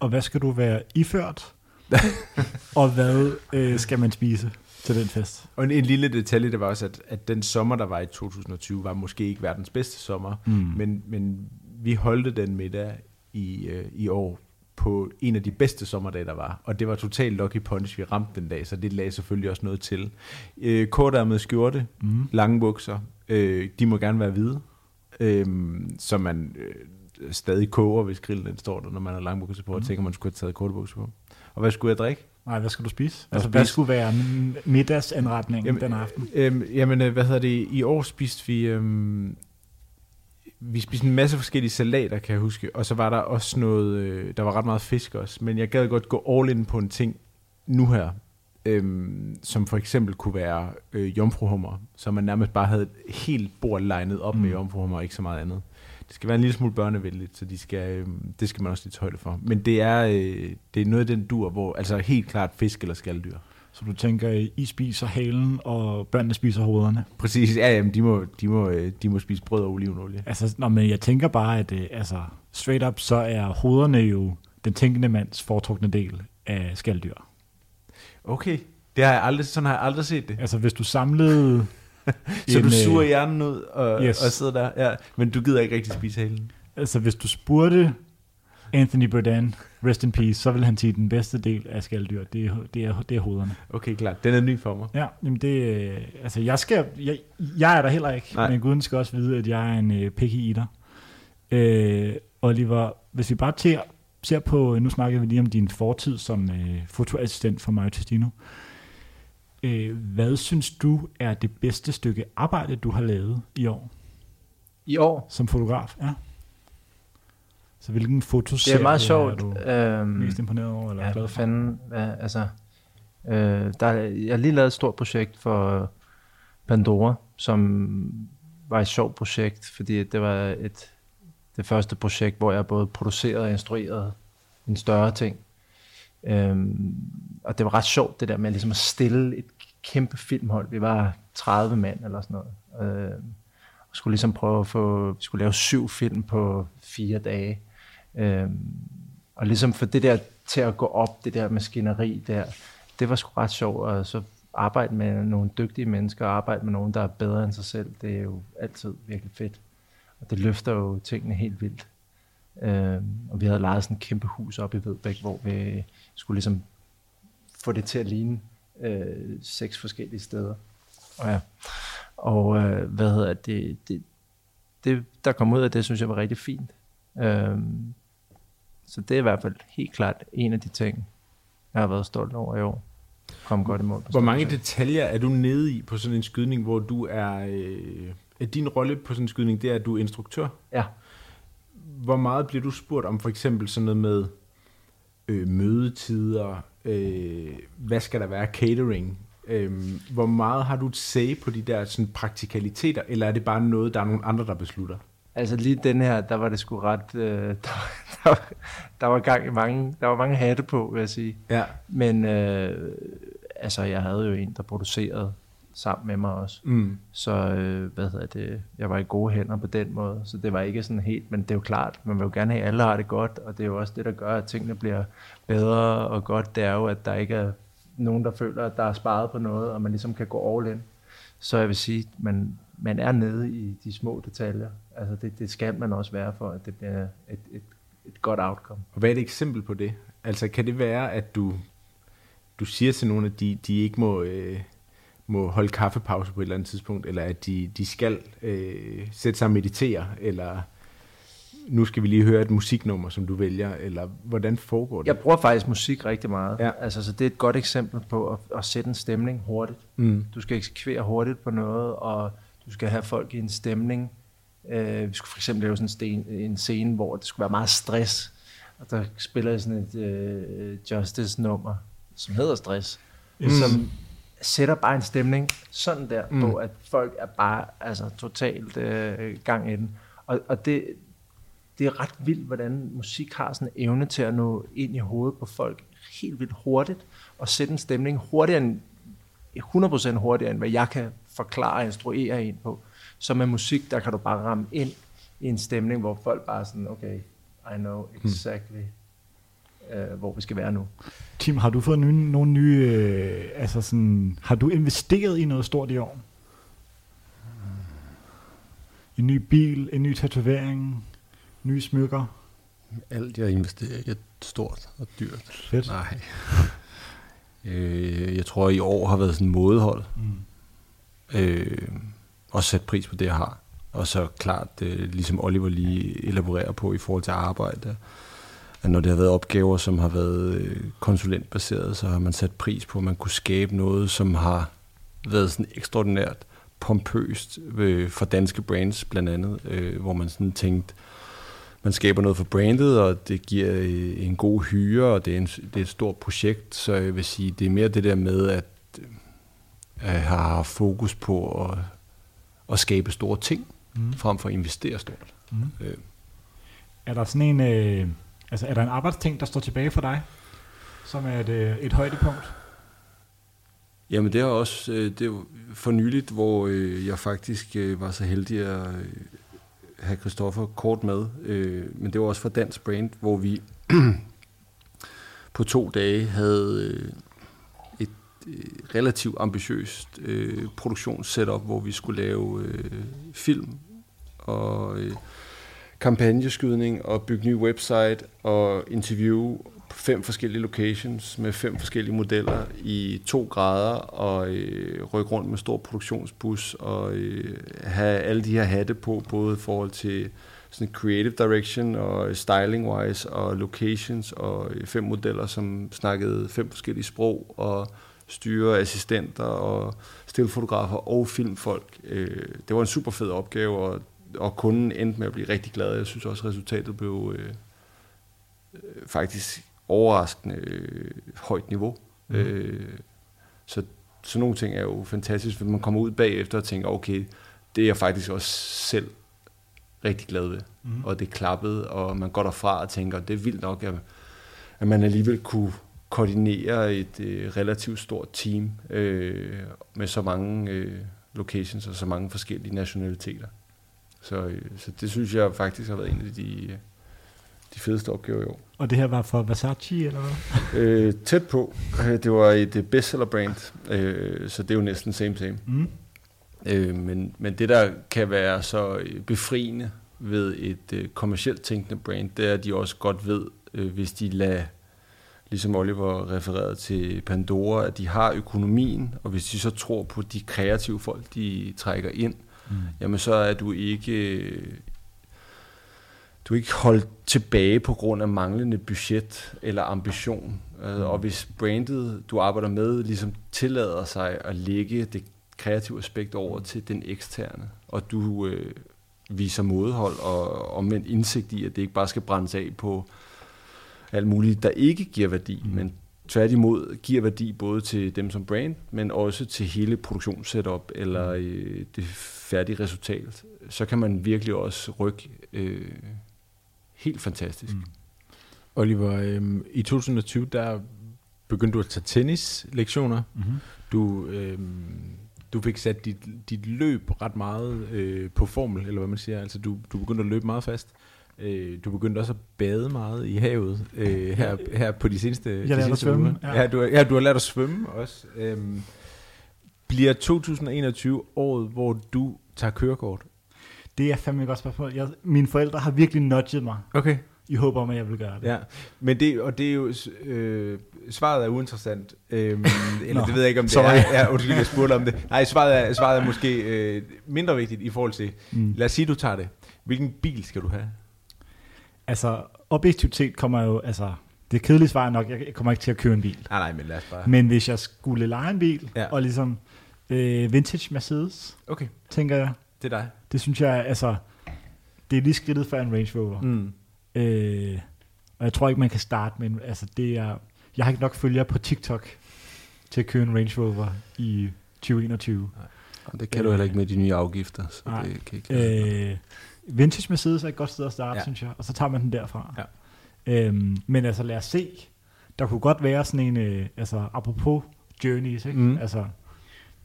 Og hvad skal du være iført? og hvad øh, skal man spise til den fest? Og en, en lille detalje, det var også, at, at den sommer, der var i 2020, var måske ikke verdens bedste sommer, Mm. Men, men vi holdte den middag i, øh, i år på en af de bedste sommerdage, der var. Og det var totalt lucky punch, vi ramte den dag, så det lagde selvfølgelig også noget til. Øh, kortærmet skjorte, Mm. lange bukser, øh, de må gerne være hvide, øh, så man øh, stadig koger, hvis grillen den står der, når man har lange bukser på, og Mm. tænker, man skulle have taget korte bukser på. Og hvad skulle jeg drikke? Nej, hvad skal du spise? Hvad Altså, spise? hvad skulle være middagsanretningen den aften? Øhm, jamen, øh, hvad hedder det? I år spiste vi... Øhm, vi spiste en masse forskellige salater, kan jeg huske. Og så var der også noget... Øh, der var ret meget fisk også. Men jeg gad godt gå all in på en ting nu her. Øhm, som for eksempel kunne være øh, jomfruhummer. Så man nærmest bare havde et helt bord legnet op mm. med Mm. jomfruhummer, og ikke så meget andet. Det skal være en lille smule børnevenligt, så de skal, øh, det skal man også lige tage højde for. Men det er, øh, det er noget af den dur, hvor altså helt klart fisk eller skalddyr. Så du tænker, I spiser halen, og børnene spiser hovederne? Præcis, ja, jamen, de, må, de, må, øh, de må spise brød og olivenolie. Altså, nå, men jeg tænker bare, at øh, altså, straight up, så er hovederne jo den tænkende mands foretrukne del af skalddyr. Okay. Det har jeg aldrig, sådan har jeg aldrig set det. Altså, hvis du samlede... Så en, du øh, suger hjernen ud og, yes. og sidder der. Ja. Men du gider ikke rigtig spise halen. Altså, hvis du spurgte Anthony Bourdain, rest in peace, så vil han sige, at den bedste del af skalddyr, det er, det er, det er hovederne. Okay, klart. Den er ny for mig. Ja, jamen det, øh, altså jeg skal, jeg, jeg er der heller ikke, Nej. Men guden skal også vide, at jeg er en øh, picky eater. Øh, Oliver, hvis vi bare ser, ser på, nu snakkede vi lige om din fortid som øh, fotoassistent for Mario Testino. Øh, hvad synes du er det bedste stykke arbejde, du har lavet i år I år, som fotograf? Ja. Så hvilken det fotoserie er meget er sjovt. du Øhm, mest imponeret over, eller ja, glad for? fanden, hvad, altså, øh, der, er- jeg har lige lavet et stort projekt for Pandora, som var et sjovt projekt, fordi det var et, det første projekt, hvor jeg både producerede og instruerede en større ting. Øhm, og det var ret sjovt, det der med ligesom at stille et kæmpe filmhold. Vi var 30 mand eller sådan noget. Øh, og skulle ligesom prøve at få, vi skulle lave syv film på fire dage. Øhm, og ligesom for det der til at gå op, det der maskineri der, det var sgu ret sjovt, og så arbejde med nogle dygtige mennesker, og arbejde med nogen, der er bedre end sig selv, det er jo altid virkelig fedt. Og det løfter jo tingene helt vildt. Øhm, og vi havde lejet sådan et kæmpe hus op i Vedbæk, hvor vi skulle ligesom få det til at ligne øh, seks forskellige steder. Og, ja. og øh, hvad hedder det, det, det, der kom ud af det, synes jeg var rigtig fint. Øhm, så det er i hvert fald helt klart en af de ting, jeg har været stolt over i år. Kom godt i mål. på Hvor mange detaljer er du nede i på sådan en skydning, hvor du er... Øh, er din rolle på sådan en skydning, det er, at du er instruktør? Ja. Hvor meget bliver du spurgt om for eksempel sådan noget med øh, mødetider, øh, hvad skal der være, catering? Øh, hvor meget har du et say på de der sådan, praktikaliteter, eller er det bare noget, der er nogle andre, der beslutter? Altså lige den her, der var det sgu ret... Øh, der, der, var, der var gang i mange, der var mange hatte på, vil jeg sige. Ja. Men øh, altså, jeg havde jo en, der producerede sammen med mig også. Mm. Så hvad hedder det, jeg var i gode hænder på den måde, så det var ikke sådan helt, men det er jo klart, man vil jo gerne have, at alle har det godt, og det er jo også det, der gør, at tingene bliver bedre og godt, det er jo, at der ikke er nogen, der føler, at der er sparet på noget, og man ligesom kan gå all in. Så jeg vil sige, man, man er nede i de små detaljer. Altså det, det skal man også være for, at det bliver et, et, et godt outcome. Og hvad er et eksempel på det? Altså kan det være, at du, du siger til nogen, at de, de ikke må, øh, må holde kaffepause på et eller andet tidspunkt, eller at de, de skal øh, sætte sig og meditere, eller nu skal vi lige høre et musiknummer, som du vælger, eller hvordan foregår det? Jeg bruger faktisk musik rigtig meget. Ja. Altså, så det er et godt eksempel på at, at sætte en stemning hurtigt. Mm. Du skal eksekvere hurtigt på noget, og du skal have folk i en stemning. Øh, vi skulle for eksempel lave sådan en, sten, en scene, hvor det skulle være meget stress. Og der spiller jeg sådan et øh, Justice-nummer, som hedder Stress, Mm. som sætter bare en stemning sådan der, mm. på at folk er bare altså, totalt øh, gang i den. Og, og det, det er ret vildt, hvordan musik har sådan en evne til at nå ind i hovedet på folk helt vildt hurtigt, og sætte en stemning hurtigere end, 100% hurtigere, end hvad jeg kan forklare og instruere en på. Så med musik, der kan du bare ramme ind i en stemning, hvor folk bare er sådan, okay, I know exactly, øh, hvor vi skal være nu. Tim, har du fået nye, nogle nye, øh, altså sådan, har du investeret i noget stort i år? En ny bil, en ny tatovering, nye smykker. Alt, jeg investerer i, er stort og dyrt. Fedt. Nej. øh, jeg tror, i år har været sådan en mådehold. Mm. Øh, og sætte pris på det, jeg har. Og så klart, øh, ligesom Oliver lige elaborerer på i forhold til arbejde, at når det har været opgaver, som har været øh, konsulentbaseret, så har man sat pris på, at man kunne skabe noget, som har været sådan ekstraordinært pompøst øh, for danske brands blandt andet, øh, hvor man sådan tænkte, man skaber noget for brandet, og det giver øh, en god hyre, og det er, en, det er et stort projekt, så jeg vil sige, det er mere det der med, at øh, har fokus på at, at skabe store ting, Mm. frem for at investere stort. Mm. Øh, Er der sådan en, øh, altså er der en arbejdsting, der står tilbage for dig, som er et, øh, et højdepunkt? Jamen det er også øh, det er for nyligt, hvor øh, jeg faktisk øh, var så heldig at øh, have Christoffer kort med, øh, men det var også for Dansk Brand, hvor vi på to dage havde øh, Øh, relativt ambitiøst øh, produktionssetup, hvor vi skulle lave øh, film og øh, kampagneskydning og bygge ny website og interview på fem forskellige locations med fem forskellige modeller i to grader og øh, rykke rundt med stor produktionsbus og øh, have alle de her hatte på, både i forhold til sådan creative direction og styling wise og locations og øh, fem modeller, som snakkede fem forskellige sprog og styre assistenter og stillfotografer og filmfolk. Øh, det var en super fed opgave, og, og kunden endte med at blive rigtig glad. Jeg synes også, at resultatet blev øh, øh, faktisk overraskende øh, højt niveau. Mm. Øh, så sådan nogle ting er jo fantastisk, hvis man kommer ud bagefter og tænker, okay, det er jeg faktisk også selv rigtig glad ved. Mm. Og det klappede, og man går derfra og tænker, det er vildt nok, at, at man alligevel kunne koordinere et øh, relativt stort team øh, med så mange øh, locations og så mange forskellige nationaliteter. Så, øh, så det synes jeg faktisk har været en af de, øh, de fedeste opgaver i år. Og det her var for Versace, eller hvad? Øh, tæt på. Øh, Det var et øh, bestseller brand, øh, så det er jo næsten same same. Mm. Øh, men, men det, der kan være så befriende ved et øh, kommercielt tænkende brand, det er, at de også godt ved, øh, hvis de lader, ligesom Oliver refererede til Pandora, at de har økonomien, og hvis de så tror på de kreative folk, de trækker ind, Mm. jamen så er du ikke du er ikke holdt tilbage på grund af manglende budget eller ambition. Øh, Og hvis brandet, du arbejder med, ligesom tillader sig at lægge det kreative aspekt over til den eksterne, og du øh, viser modhold og omvendt indsigt i, at det ikke bare skal brændes af på alt muligt, der ikke giver værdi, Mm. men tværtimod giver værdi både til dem som brand, men også til hele produktionssetup eller øh, det færdige resultat. Så kan man virkelig også rykke øh, helt fantastisk. Mm. Oliver, øhm, i 2020, der begyndte du at tage tennislektioner. Mm-hmm. Du, øhm, du fik sat dit, dit løb ret meget øh, på formel, eller hvad man siger. Altså, du, du begyndte at løbe meget fast. Øh, du begyndte også at bade meget i havet øh, her, her på de seneste, de lærte at seneste svømme, uger. ja. Ja. du, har- ja, du har lært at svømme også. Øhm, bliver 2021 året, hvor du tager kørekort? Det er fandme et godt spørgsmål. Jeg, mine forældre har virkelig nudget mig Okay. i håb om, at jeg vil gøre det. Ja, men det, og det er jo, øh, svaret er uinteressant. Øhm, eller Nå, det ved jeg ikke, om det sorry. er. Ja, undskyld, jeg spurgte om det. Nej, svaret er, svaret er måske øh, mindre vigtigt i forhold til, Mm. lad os sige, du tager det. Hvilken bil skal du have? Altså, objektivt set kommer jo, altså, det kedelige svar er nok, jeg kommer ikke til at køre en bil. Nej, nej, men lad os bare. Men hvis jeg skulle lege en bil, Ja. og ligesom øh, vintage Mercedes, Okay, tænker jeg, det er dig. det synes jeg, altså, det er lige skridtet for en Range Rover. Mm. Øh, og jeg tror ikke, man kan starte med altså det er, jeg har ikke nok følgere på TikTok til at køre en Range Rover i 2021. Og det kan du heller ikke med de nye afgifter, så Nej. det kan ikke Øh, vintage Mercedes er et godt sted at starte, ja. Synes jeg, og så tager man den derfra. Ja. Øhm, men altså lad os se, der kunne godt være sådan en, øh, altså apropos journeys, ikke? Mm. Altså,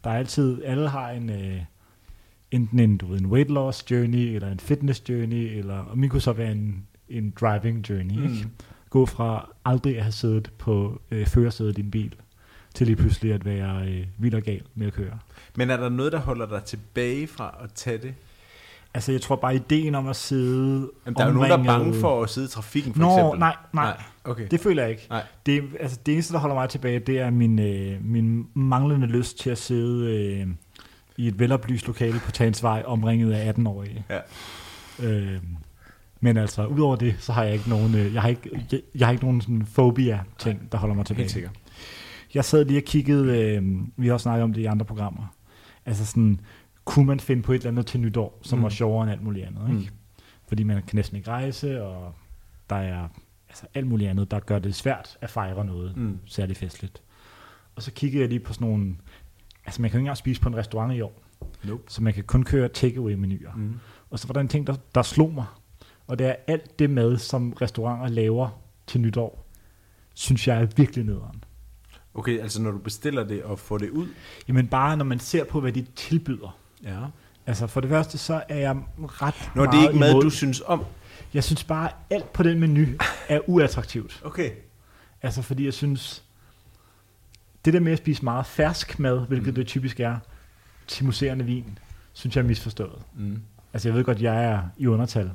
der er altid, alle har en, øh, enten en, du ved, en weight loss journey, eller en fitness journey, eller, og min kunne så være en, en driving journey, mm. ikke? Gå fra aldrig at have siddet på øh, førersædet i din bil, til lige pludselig at være øh, vild og gal med at køre. Men er der noget, der holder dig tilbage fra at tage det? Altså, jeg tror bare, ideen om at sidde Jamen, der er jo nogen, der er bange for at sidde i trafikken, for Nå, eksempel. nej, nej, Okay. det føler jeg ikke. Nej. Det, altså, det eneste, der holder mig tilbage, det er min, øh, min manglende lyst til at sidde øh, i et veloplyst lokale på Tagensvej, omringet af 18-årige. Ja. Øh, men altså, udover det, så har jeg ikke nogen, øh, jeg har ikke, jeg, jeg har ikke nogen sådan phobia-ting, der holder mig tilbage. Helt sikkert. Jeg sad lige og kiggede, øh, vi har også snakket om det i andre programmer, altså sådan, kunne man finde på et eller andet til nytår, som Mm. var sjovere end alt muligt andet, ikke? Mm. Fordi man kan næsten ikke rejse, og der er altså alt muligt andet, der gør det svært at fejre noget Mm. særlig festligt. Og så kiggede jeg lige på sådan nogle, altså man kan jo ikke engang spise på en restaurant i år, Nope. så man kan kun køre takeaway-menuer. Mm. Og så var der en ting, der, der slog mig, og det er alt det mad, som restauranter laver til nytår, synes jeg er virkelig nederen. Okay, altså når du bestiller det og får det ud. Jamen bare når man ser på, hvad de tilbyder. Ja. Altså for det første, så er jeg ret Når det er ikke mad, imod. du synes om. Jeg synes bare, at alt på den menu er uattraktivt. Okay. Altså fordi jeg synes, det der med at spise meget fersk mad, hvilket Mm. det typisk er, til museerne vin, synes jeg er misforstået. Mm. Altså jeg ved godt, jeg er i undertal.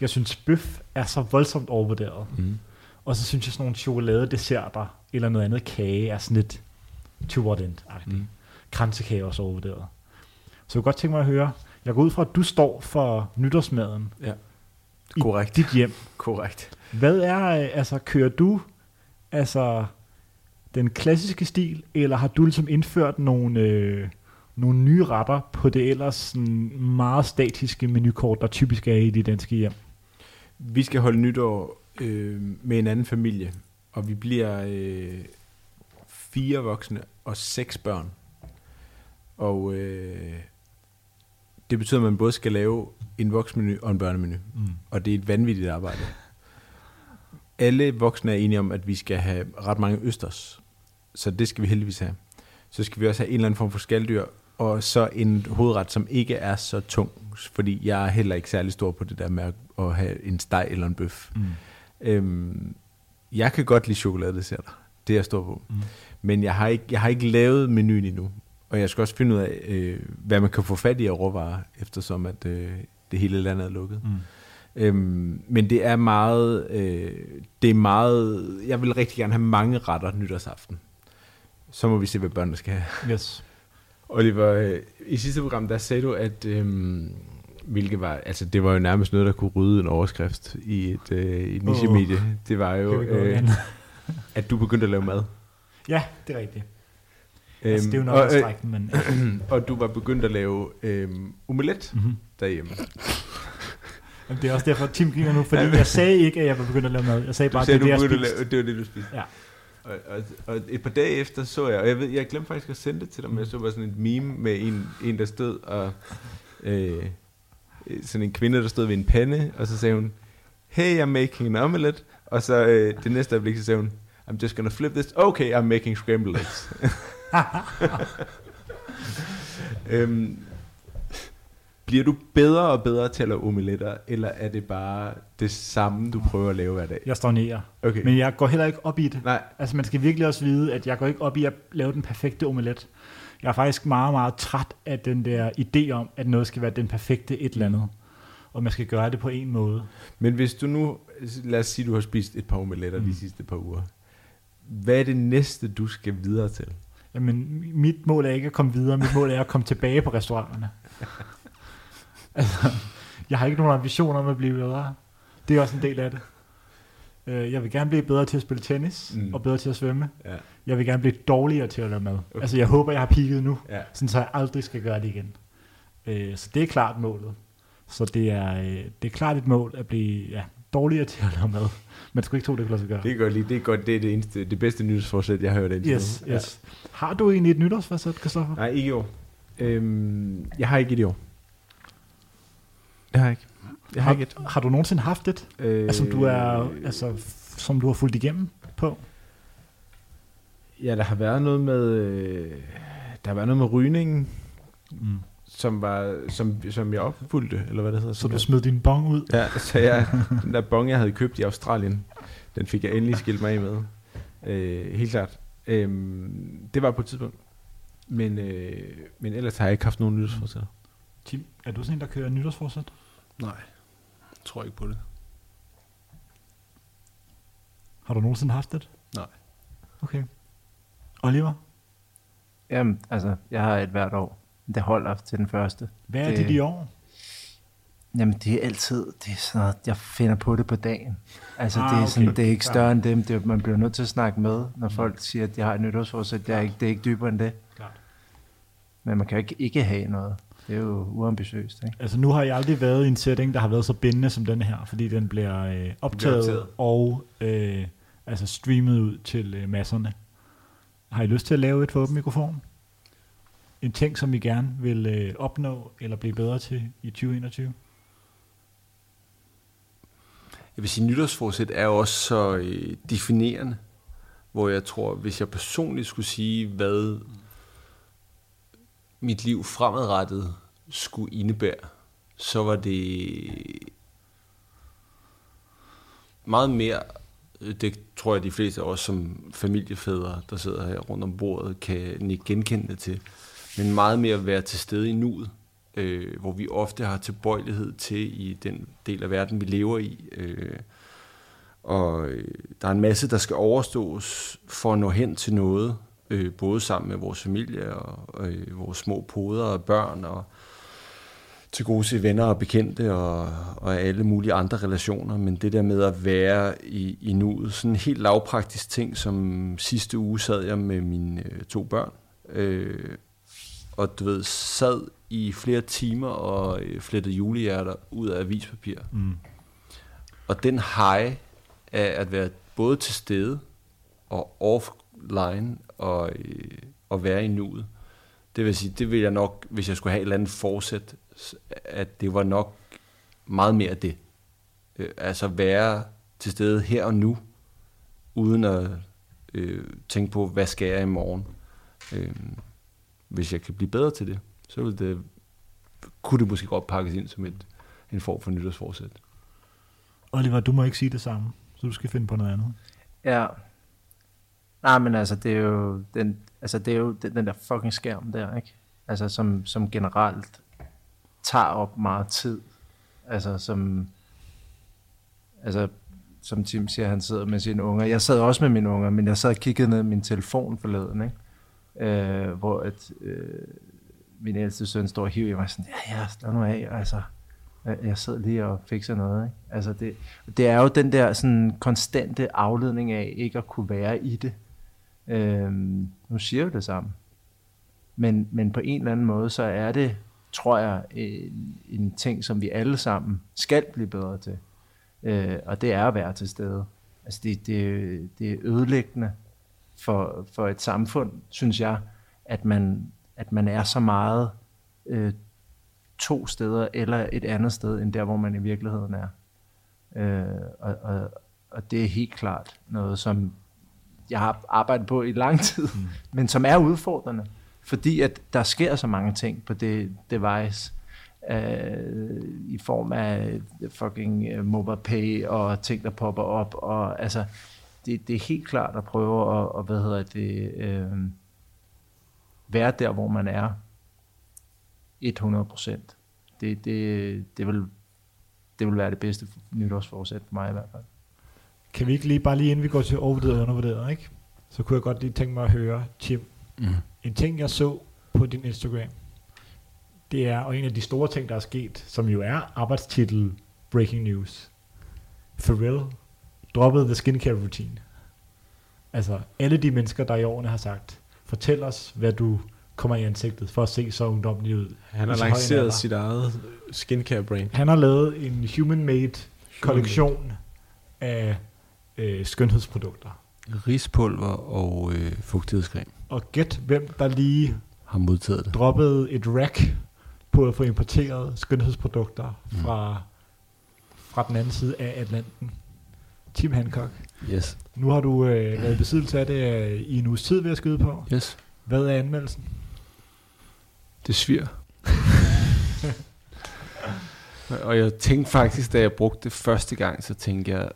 Jeg synes, bøf er så voldsomt overvurderet. Mm. Og så synes jeg, sådan nogle chokoladedesserter eller noget andet kage er sådan lidt to what end mm. Kransekage er også overvurderet. Så jeg kunne godt tænke mig at høre, jeg går ud fra, at du står for nytårsmaden i Korrekt. dit hjem. Korrekt. Hvad er, altså kører du altså den klassiske stil, eller har du ligesom indført nogle, øh, nogle nye retter på det ellers sådan meget statiske menukort, der typisk er i de danske hjem? Vi skal holde nytår øh, med en anden familie, og vi bliver øh, fire voksne og seks børn. Og øh, det betyder, at man både skal lave en voksmenu og en børnemenu. Mm. Og det er et vanvittigt arbejde. Alle voksne er enige om, at vi skal have ret mange østers. Så det skal vi heldigvis have. Så skal vi også have en eller anden form for skalddyr, og så en hovedret, som ikke er så tung. Fordi jeg er heller ikke særlig stor på det der med at- have en steg eller en bøf. Mm. Øhm, jeg kan godt lide chokoladedesserter. Det er jeg stor på. Mm. Men jeg har, ikke, jeg har ikke lavet menuen endnu. Og jeg skal også finde ud af, øh, hvad man kan få fat i af råvarer, eftersom at øh, det hele landet er lukket. Mm. Øhm, men det er meget, øh, det er meget, jeg vil rigtig gerne have mange retter nytårsaften. Så må vi se, hvad børnene skal have. Yes. Oliver, øh, i sidste program, der sagde du, at øhm, hvilket var, altså det var jo nærmest noget, der kunne rydde en overskrift i et, øh, et niche-medie. Det var jo, øh, at du begyndte at lave mad. Ja, det er rigtigt. Altså, det er jo Øhm, nok og, at den, men... og du var begyndt at lave øhm, omelet Mm-hmm. derhjemme. Jamen, det er også derfor, at Tim griner nu, fordi jeg sagde ikke, at jeg var begyndt at lave mad. Jeg sagde bare, at sagde, det er du det, at spiste. lave, det var det, du spiste. Ja. Og, og, og, et par dage efter så jeg, og jeg ved, jeg glemte faktisk at sende det til dig, men jeg så bare sådan et meme med en, en der stod, og øh, sådan en kvinde, der stod ved en pande, og så sagde hun, hey, I'm making an omelet, og så øh, det næste øjeblik, så sagde hun, I'm just gonna flip this, okay, I'm making scrambled eggs. øhm, bliver du bedre og bedre til at lave omeletter, eller er det bare det samme, du prøver at lave hver dag? Jeg stagnerer. Okay. Men jeg går heller ikke op i det. Nej, Altså man skal virkelig også vide, at jeg går ikke op i at lave den perfekte omelet. Jeg er faktisk meget, meget træt af den der idé om, at noget skal være den perfekte et eller andet. Og man skal gøre det på en måde. Men hvis du nu, lad os sige, du har spist et par omeletter mm. De sidste par uger. Hvad er det næste, du skal videre til? Jamen, mit mål er ikke at komme videre. Mit mål er at komme tilbage på restauranterne. altså, jeg har ikke nogen ambitioner om at blive bedre. Det er også en del af det. Øh, Jeg vil gerne blive bedre til at spille tennis, Mm. og bedre til at svømme. Ja. Jeg vil gerne blive dårligere til at lave mad. Okay. Altså, jeg håber, jeg har peaked nu. ja. sådan så jeg aldrig skal gøre det igen. Øh, så det er klart målet. Så det er, øh, det er klart et mål at blive ja, dårligere til at lave mad. Man skulle ikke tro, det kunne lade sig gøre. Det er godt lige. Det er godt. Det er det, eneste, det bedste nyhedsforsæt, jeg har hørt indtil Yes, nu. yes. Har du egentlig et nytårsforsæt, Christoffer? Nej, ikke i år. Øhm, jeg har ikke et i år. Det har jeg ikke. Jeg har har, ikke et. har du nogensinde haft et, Øh, altså, som du er, altså, som du har fulgt igennem på? Ja, der har været noget med... Øh, der har været noget med rygningen, Mm. Som, var, som, som jeg opfulgte, eller hvad det hedder. Så du smed din bong ud? Ja, så jeg, den der bong, jeg havde købt i Australien, den fik jeg endelig skilt mig af med. Øh, helt klart. Øhm, det var på et tidspunkt. Men, øh, men ellers har jeg ikke haft nogen nyhedsforsætter. Tim, er du sådan en, der kører nytårsforsæt? Nej, jeg tror ikke på det. Har du nogensinde haft et? Nej. Okay. Oliver, Jamen, altså, jeg har et hvert år. Det holder til den første. hvad er Det- det, i år? Jamen, det er altid, det er sådan noget, jeg finder på det på dagen. Altså, Ah, det, er okay. sådan, det er ikke større end dem. Det, er- man bliver nødt til at snakke med, når folk siger, at de har et nytårsforsæt. Det er ikke, det er ikke dybere end det. Klart. Men man kan jo ikke, ikke have noget. Det er jo uambitiøst, ikke? Altså nu har jeg aldrig været i en setting, der har været så bindende som den her, fordi den bliver øh, optaget, optaget. og øh, altså streamet ud til øh, masserne. Har I lyst til at lave et for åben mikrofon? En ting, som I gerne vil øh, opnå eller blive bedre til i 2021? Jeg vil sige, nytårsforsæt er også så øh, definerende, hvor jeg tror, hvis jeg personligt skulle sige, hvad mit liv fremadrettet skulle indebære, så var det øh, meget mere øh, det tror jeg, de fleste af os som familiefædre, der sidder her rundt om bordet, kan ikke genkende det til. Men meget mere at være til stede i nuet, øh, hvor vi ofte har tilbøjelighed til i den del af verden, vi lever i. Øh, og øh, der er en masse, der skal overstås for at nå hen til noget, øh, både sammen med vores familie og øh, vores små poder og børn og til gode se venner og bekendte og, og alle mulige andre relationer, men det der med at være i, i nuet, sådan en helt lavpraktisk ting, som sidste uge sad jeg med mine øh, to børn, øh, og du ved, sad i flere timer og øh, flettede julehjerter ud af avispapir. Mm. Og den high af at være både til stede og offline og, øh, og være i nuet, det vil sige, det vil jeg nok, hvis jeg skulle have et eller andet forsæt, at det var nok meget mere det. Øh, altså være til stede her og nu, uden at øh, tænke på, hvad skal jeg i morgen. Øh, hvis jeg kan blive bedre til det, så vil det, kunne det måske godt pakkes ind som et, en form for nytårsforsæt. Oliver, du må ikke sige det samme, så du skal finde på noget andet. Ja. Nej, men altså, det er jo den, altså, det er jo den, der fucking skærm der, ikke? Altså, som, som generelt tager op meget tid. Altså, som, altså, som Tim siger, han sidder med sine unger. Jeg sad også med mine unger, men jeg sad og kiggede ned i min telefon forleden, ikke? Øh, hvor at, øh, min ældste søn står og hiver i mig sådan, ja, ja, slå nu af, altså. Jeg- Jeg sidder lige og fikser noget, ikke? Altså, det, det er jo den der sådan konstante afledning af ikke at kunne være i det. Øhm, nu siger jeg det samme. Men, men på en eller anden måde, så er det, tror jeg, en, en ting, som vi alle sammen skal blive bedre til. Øh, og det er at være til stede. Altså det, det, det er ødelæggende for, for et samfund, synes jeg, at man, at man er så meget øh, to steder eller et andet sted, end der, hvor man i virkeligheden er. Øh, og, og, og det er helt klart noget, som jeg har arbejdet på i lang tid, mm. men som er udfordrende, fordi at der sker så mange ting på det device, øh, i form af fucking øh, mobile pay og ting, der popper op, og altså, det, det er helt klart at prøve at, og, hvad hedder det, øh, være der, hvor man er 100 procent. Det, det, det, vil, det vil være det bedste nytårsforsæt for mig i hvert fald. Kan vi ikke lige, bare lige inden vi går til overvurderet og undervurderet, ikke? Så kunne jeg godt lige tænke mig at høre, Tim, Mm. en ting jeg så på din Instagram, det er, og en af de store ting, der er sket, som jo er arbejdstitel Breaking News. Pharrell droppede the skincare routine. Altså, alle de mennesker, der i årene har sagt, fortæl os, hvad du kommer i ansigtet for at se så ungdommelig ud. Han har lanceret sit eget skincare brand. Han har lavet en human-made kollektion af øh, skønhedsprodukter. Rispulver og øh, fugtighedscreme Og gæt, hvem der lige har modtaget det. droppede et rack på at få importeret skønhedsprodukter Mm. fra, fra den anden side af Atlanten. Tim Hancock. Yes. Nu har du øh, været i besiddelse af det øh, i en uges tid, vil jeg skyde på. Yes. Hvad er anmeldelsen? Det svir. og jeg tænkte faktisk, da jeg brugte det første gang, så tænkte jeg,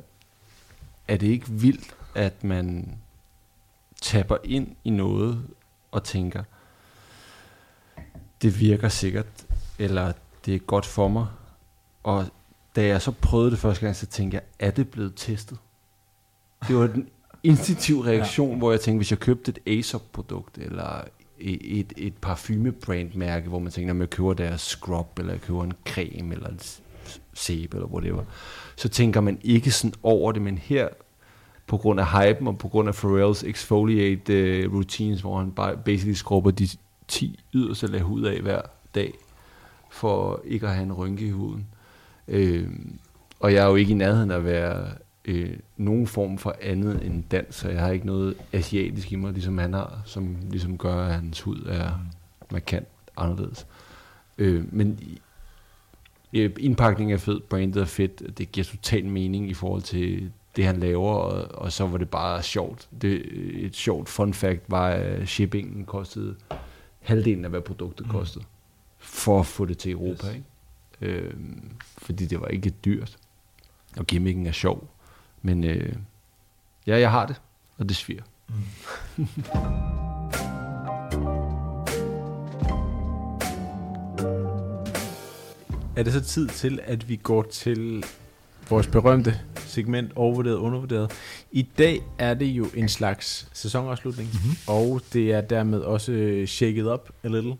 er det ikke vildt, at man tapper ind i noget og tænker, det virker sikkert, eller det er godt for mig. Og da jeg så prøvede det første gang, så tænkte jeg, er det blevet testet? Det var den instinktiv reaktion, ja. hvor jeg tænkte, hvis jeg købte et Aesop-produkt, eller et, et, parfumebrandmærke, hvor man tænker, når man køber deres scrub, eller jeg køber en creme, eller en sæbe, eller whatever, så tænker man ikke sådan over det, men her, på grund af hypen, og på grund af Pharrells exfoliate uh, routines, hvor han bare basically skrubber de 10 yderste lag hud af hver dag, for ikke at have en rynke i huden. Øh, og jeg er jo ikke i nærheden af at være øh, nogen form for andet end dans, så jeg har ikke noget asiatisk i mig, ligesom han har, som ligesom gør, at hans hud er markant anderledes. Øh, men øh, indpakningen er fed, brandet er fedt, det giver total mening i forhold til det, han laver, og, og så var det bare sjovt. Det, et sjovt fun fact var, at shippingen kostede halvdelen af, hvad produktet Mm. kostede, for at få det til Europa. Yes. Ikke? Øh, fordi det var ikke dyrt, og gimmicken er sjov. Men øh, ja, jeg har det, og det sviger. Er det så tid til, at vi går til vores berømte segment overvurderet og undervurderet? I dag er det jo en slags sæsonafslutning, mm-hmm. og det er dermed også øh, shaket up a little.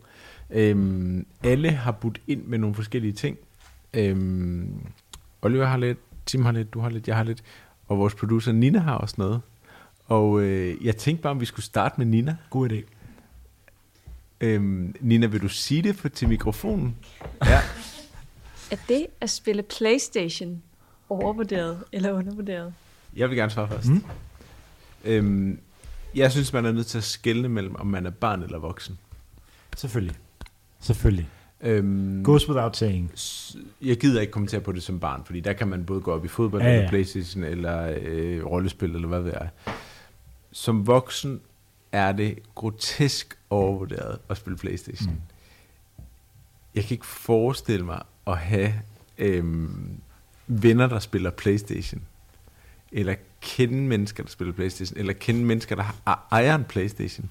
Øhm, alle har budt ind med nogle forskellige ting. Øhm, Oliver har lidt, Tim har lidt, du har lidt, jeg har lidt, og vores producer Nina har også noget. Og øh, jeg tænkte bare, om vi skulle starte med Nina. God idé. Øhm, Nina, vil du sige det for, til mikrofonen? Ja. Er det at spille Playstation overvurderet eller undervurderet? Jeg vil gerne svare først. Mm. Øhm, jeg synes, man er nødt til at skelne mellem, om man er barn eller voksen. Selvfølgelig. Selvfølgelig. Øhm, Goes without saying. jeg gider ikke kommentere på det som barn, fordi der kan man både gå op i fodbold, Ja, ja, eller Playstation, eller øh, rollespil, eller hvad det er. Som voksen er det grotesk overvurderet at spille Playstation. Mm. Jeg kan ikke forestille mig at have øhm, venner, der spiller Playstation, eller kende mennesker, der spiller Playstation, eller kende mennesker, der ejer en Playstation,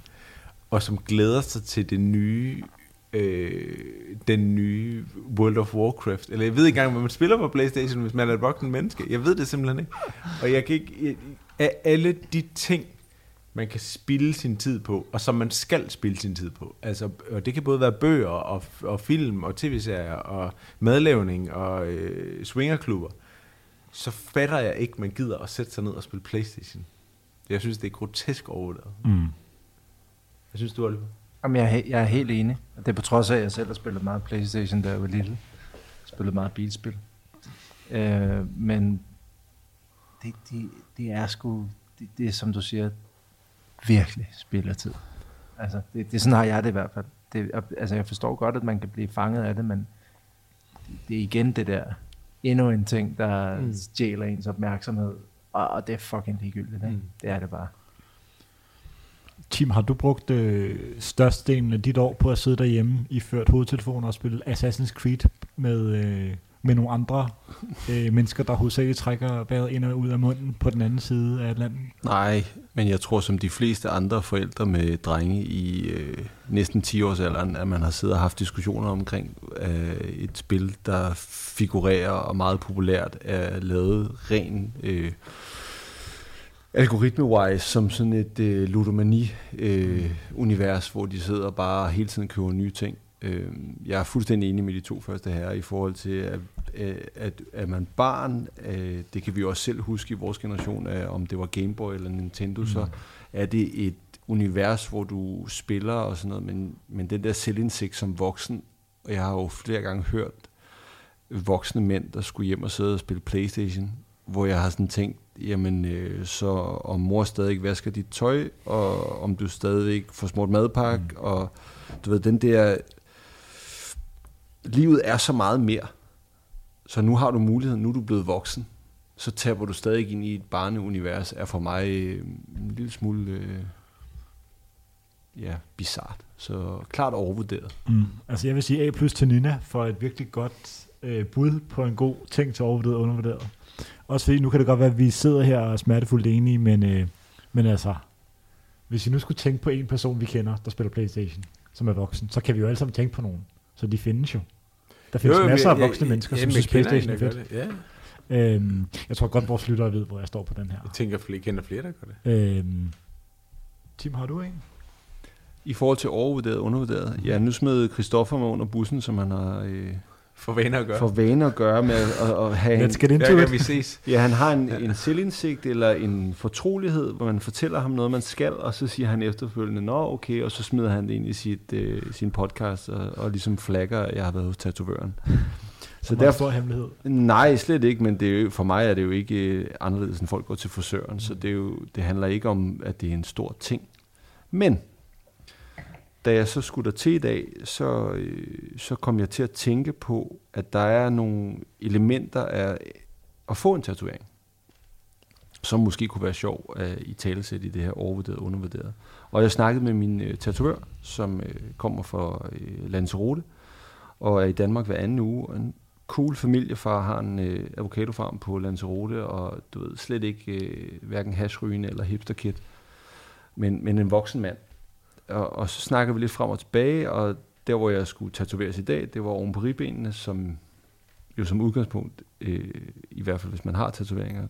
og som glæder sig til det nye, øh, den nye World of Warcraft. Eller jeg ved ikke engang, hvad man spiller på Playstation, hvis man er et voksen menneske. Jeg ved det simpelthen ikke. Og jeg kan ikke... Jeg, af alle de ting, man kan spille sin tid på, og som man skal spille sin tid på. Altså, og det kan både være bøger, og, og film, og tv-serier, og madlavning, og øh, swingerklubber. Så fatter jeg ikke, man gider at sætte sig ned og spille Playstation. Jeg synes, det er grotesk overvurderet. Mm. Jeg synes, du, Oliver? Jamen, jeg, er, jeg er helt enig. Og det er på trods af, at jeg selv har spillet meget Playstation, da jeg var lille. Spillet meget bilspil. Øh, men det, det, det er sgu, det, det er som du siger, virkelig spillertid. Altså, det, det sådan har jeg det i hvert fald. Det, altså, jeg forstår godt, at man kan blive fanget af det, men det, det er igen det der, endnu en ting, der Mm. stjæler ens opmærksomhed. Og, og det er fucking ligegyldigt, ikke? Mm. Det er det bare. Tim, har du brugt øh, størstedelen af dit år på at sidde derhjemme i ført hovedtelefon og spille Assassin's Creed med, øh, med nogle andre øh, mennesker, der hovedsageligt trækker vejret ind og ud af munden på den anden side af Atlanten? Nej, men jeg tror som de fleste andre forældre med drenge i øh, næsten 10 års alderen, at man har siddet og haft diskussioner omkring øh, et spil, der figurerer og meget populært er lavet ren øh, algoritme-wise som sådan et øh, ludomani-univers, hvor de sidder og bare hele tiden køber nye ting. Øh, jeg er fuldstændig enig med de to første her i forhold til, at, øh, at er man barn, øh, det kan vi også selv huske i vores generation, øh, om det var Game Boy eller Nintendo, mm. så er det et univers, hvor du spiller og sådan noget, men, men den der selvindsigt som voksen, og jeg har jo flere gange hørt voksne mænd, der skulle hjem og sidde og spille Playstation, hvor jeg har sådan tænkt, jamen øh, så om mor stadig vasker dit tøj, og om du stadig får smurt madpakke, mm. og du ved, den der, livet er så meget mere, så nu har du muligheden, nu er du blevet voksen, så taber du stadig ind i et barneunivers, er for mig øh, en lille smule, øh, ja, bizart. Så klart overvurderet. Mm. Altså jeg vil sige A plus til Nina for et virkelig godt øh, bud på en god ting til overvurderet og undervurderet. Også fordi nu kan det godt være, at vi sidder her og er smertefuldt enige, men, øh, men altså, hvis vi nu skulle tænke på en person, vi kender, der spiller Playstation, som er voksen, så kan vi jo alle sammen tænke på nogen. Så de findes jo. Der findes jo, masser af voksne mennesker, som synes Playstation er fedt. Ja, Øhm, jeg tror godt, vores lyttere ved, hvor jeg står på den her. jeg tænker, at jeg kender flere, der gør det. Øhm, Tim, har du en? I forhold til overvurderet og undervurderet, ja, nu smed Christoffer mig under bussen, som han har øh, For vaner at gøre. for vane at gøre med at, at have en, Let's get into Hver vi ses. Ja, han har en, en selvindsigt eller en fortrolighed, hvor man fortæller ham noget, man skal, og så siger han efterfølgende, nå okay, og så smider han det ind i sit, øh, sin podcast og, og ligesom flagger, at jeg har været hos tatovøren. Så Så derfor, derfor stor hemmelighed. nej, slet ikke, men det er jo, for mig er det jo ikke øh, anderledes, end folk går til frisøren, så det, er jo, det handler ikke om, at det er en stor ting. Men, da jeg så skulle der til i dag, så, øh, så kom jeg til at tænke på, at der er nogle elementer af at få en tatovering, som måske kunne være sjov at i talesæt i det her overvurderet og undervurderet. Og jeg snakkede med min øh, tatovør, som øh, kommer fra øh, Lanzarote, og er i Danmark hver anden uge. Og cool familiefar, har en øh, avocadofarm på Lanzarote, og du ved, slet ikke øh, hverken hashrygende eller hipsterkid, men, men en voksen mand. Og, og så snakker vi lidt frem og tilbage, og der, hvor jeg skulle tatoveres i dag, det var oven på ribbenene, som jo som udgangspunkt, øh, i hvert fald hvis man har tatoveringer,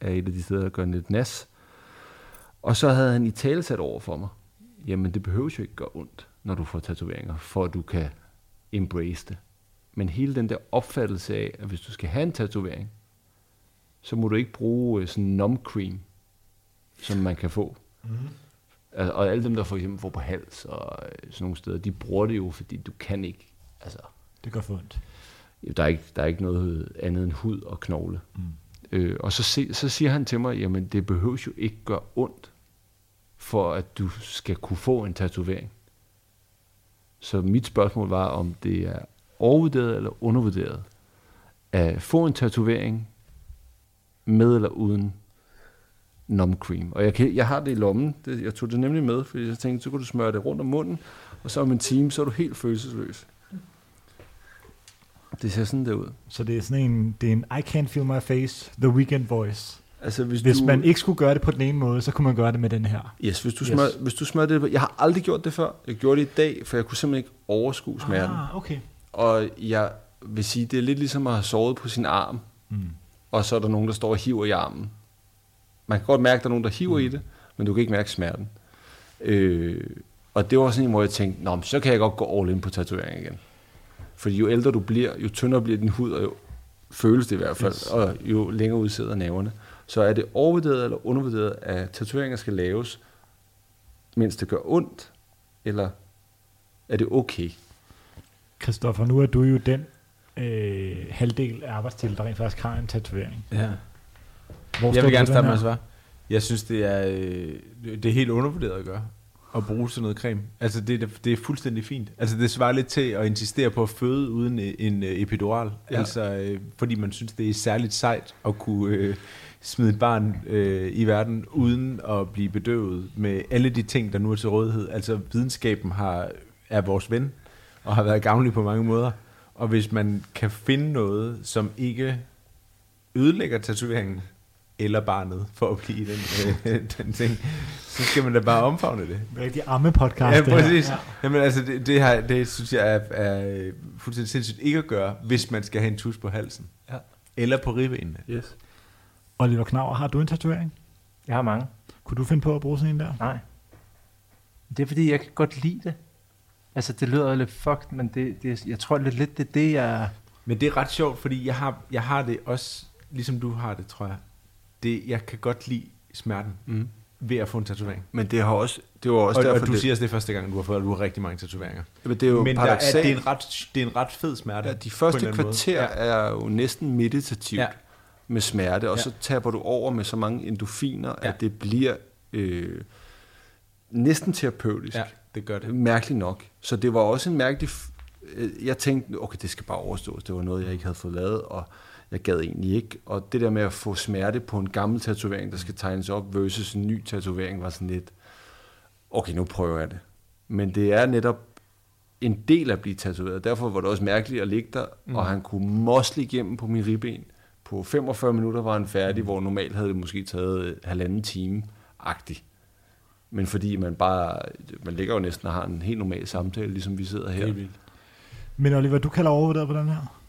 er et af de steder, der gør en lidt nas. Og så havde han i tale sat over for mig, jamen det behøver jo ikke gøre ondt, når du får tatoveringer, for at du kan embrace det. Men hele den der opfattelse af, at hvis du skal have en tatovering, så må du ikke bruge sådan sådan numb cream, som man kan få. Mm. Altså, og alle dem, der for eksempel får på hals og øh, sådan nogle steder, de bruger det jo, fordi du kan ikke, altså, Det gør for ondt. der er ikke, der er ikke noget andet end hud og knogle. Mm. Øh, og så, se, så siger han til mig, jamen det behøves jo ikke gøre ondt, for at du skal kunne få en tatovering. Så mit spørgsmål var, om det er overvurderet eller undervurderet at få en tatovering med eller uden numb cream. Og jeg, kan, jeg har det i lommen. Det, jeg tog det nemlig med, fordi jeg tænkte, så kunne du smøre det rundt om munden, og så om en time, så er du helt følelsesløs. Det ser sådan der ud. Så det er sådan en, det er en I can't feel my face, the weekend voice. Altså, hvis, Hvis du, man ikke skulle gøre det på den ene måde, så kunne man gøre det med den her. Yes, hvis du, Yes. yes. Smør, hvis du smører det Jeg har aldrig gjort det før. Jeg gjorde det i dag, for jeg kunne simpelthen ikke overskue smerten. Ah. Ah, okay. Og jeg vil sige, det er lidt ligesom at have sovet på sin arm, Mm. og så er der nogen, der står og hiver i armen. Man kan godt mærke, at der er nogen, der hiver mm. i det, men du kan ikke mærke smerten. Øh, og det var sådan en, hvor jeg tænkte, Nå, men så kan jeg godt gå all in på tatovering igen. Fordi jo ældre du bliver, jo tyndere bliver din hud, og jo føles det i hvert fald, Yes. og jo længere ud sidder nerverne. Så er det overvurderet eller undervurderet, at tatoveringer skal laves, mens det gør ondt, eller er det okay? Christoffer, nu er du jo den øh, halvdel af arbejdstiden, der rent faktisk har en tatovering. Ja. Hvor Jeg vil gerne starte med at svare. Jeg synes, det er, øh, det er helt undervurderet at gøre. At bruge sådan noget creme. Altså, det, er- det er fuldstændig fint. Altså, det svarer lidt til at insistere på at føde uden øh, en øh, epidural. Ja. Altså, fordi man synes, det er særligt sejt at kunne øh, smide et barn øh, i verden, uden at blive bedøvet med alle de ting, der nu er til rådighed. Altså, videnskaben har, er vores ven, og har været gavnlig på mange måder. Og hvis man kan finde noget, som ikke ødelægger tatoveringen, eller barnet, for at blive den, øh, den ting, så skal man da bare omfavne det. Det er rigtig amme podcast. Ja, præcis. Jamen altså, det, det, her, det synes jeg er, er fuldstændig sindssygt ikke at gøre, hvis man skal have en tus på halsen. Ja. Eller på ribbenene. Yes. Oliver Knauer, har du en tatovering? Jeg har mange. Kunne du finde på at bruge sådan en der? Nej. Det er fordi, jeg kan godt lide det. Altså, det lyder lidt fucked, men det, det, jeg tror lidt, lidt det er det, jeg... Men det er ret sjovt, fordi jeg har, jeg har det også, ligesom du har det, tror jeg. Det, jeg kan godt lide smerten Mm. ved at få en tatovering. Men det har også, det var også Og, derfor, og du det, siger også, det første gang, du har fået, at du har rigtig mange tatoveringer. men det er jo Men der er, det, er en ret, det er en ret fed smerte. Ja, de første kvarter er jo næsten meditativt Ja. ja. med smerte, og Ja. så taber du over med så mange endofiner, Ja. ja. at det bliver øh, næsten terapeutisk. Ja, det gør det. Mærkeligt nok. Så det var også en mærkelig... f- øh, Jeg tænkte, okay, det skal bare overstås. Det var noget, jeg ikke havde fået lavet, og jeg gad egentlig ikke. Og det der med at få smerte på en gammel tatovering, der skal tegnes op, versus en ny tatovering, var sådan lidt, okay, nu prøver jeg det. Men det er netop en del af at blive tatoveret. Derfor var det også mærkeligt at ligge der, mm. og han kunne mosle igennem på min ribben. På 45 minutter var han færdig, mm. hvor normalt havde det måske taget øh, halvanden time agtigt. Men fordi man bare, man ligger jo næsten og har en helt normal samtale, ligesom vi sidder her. Er. Men Oliver, du kalder overvurderet på den her?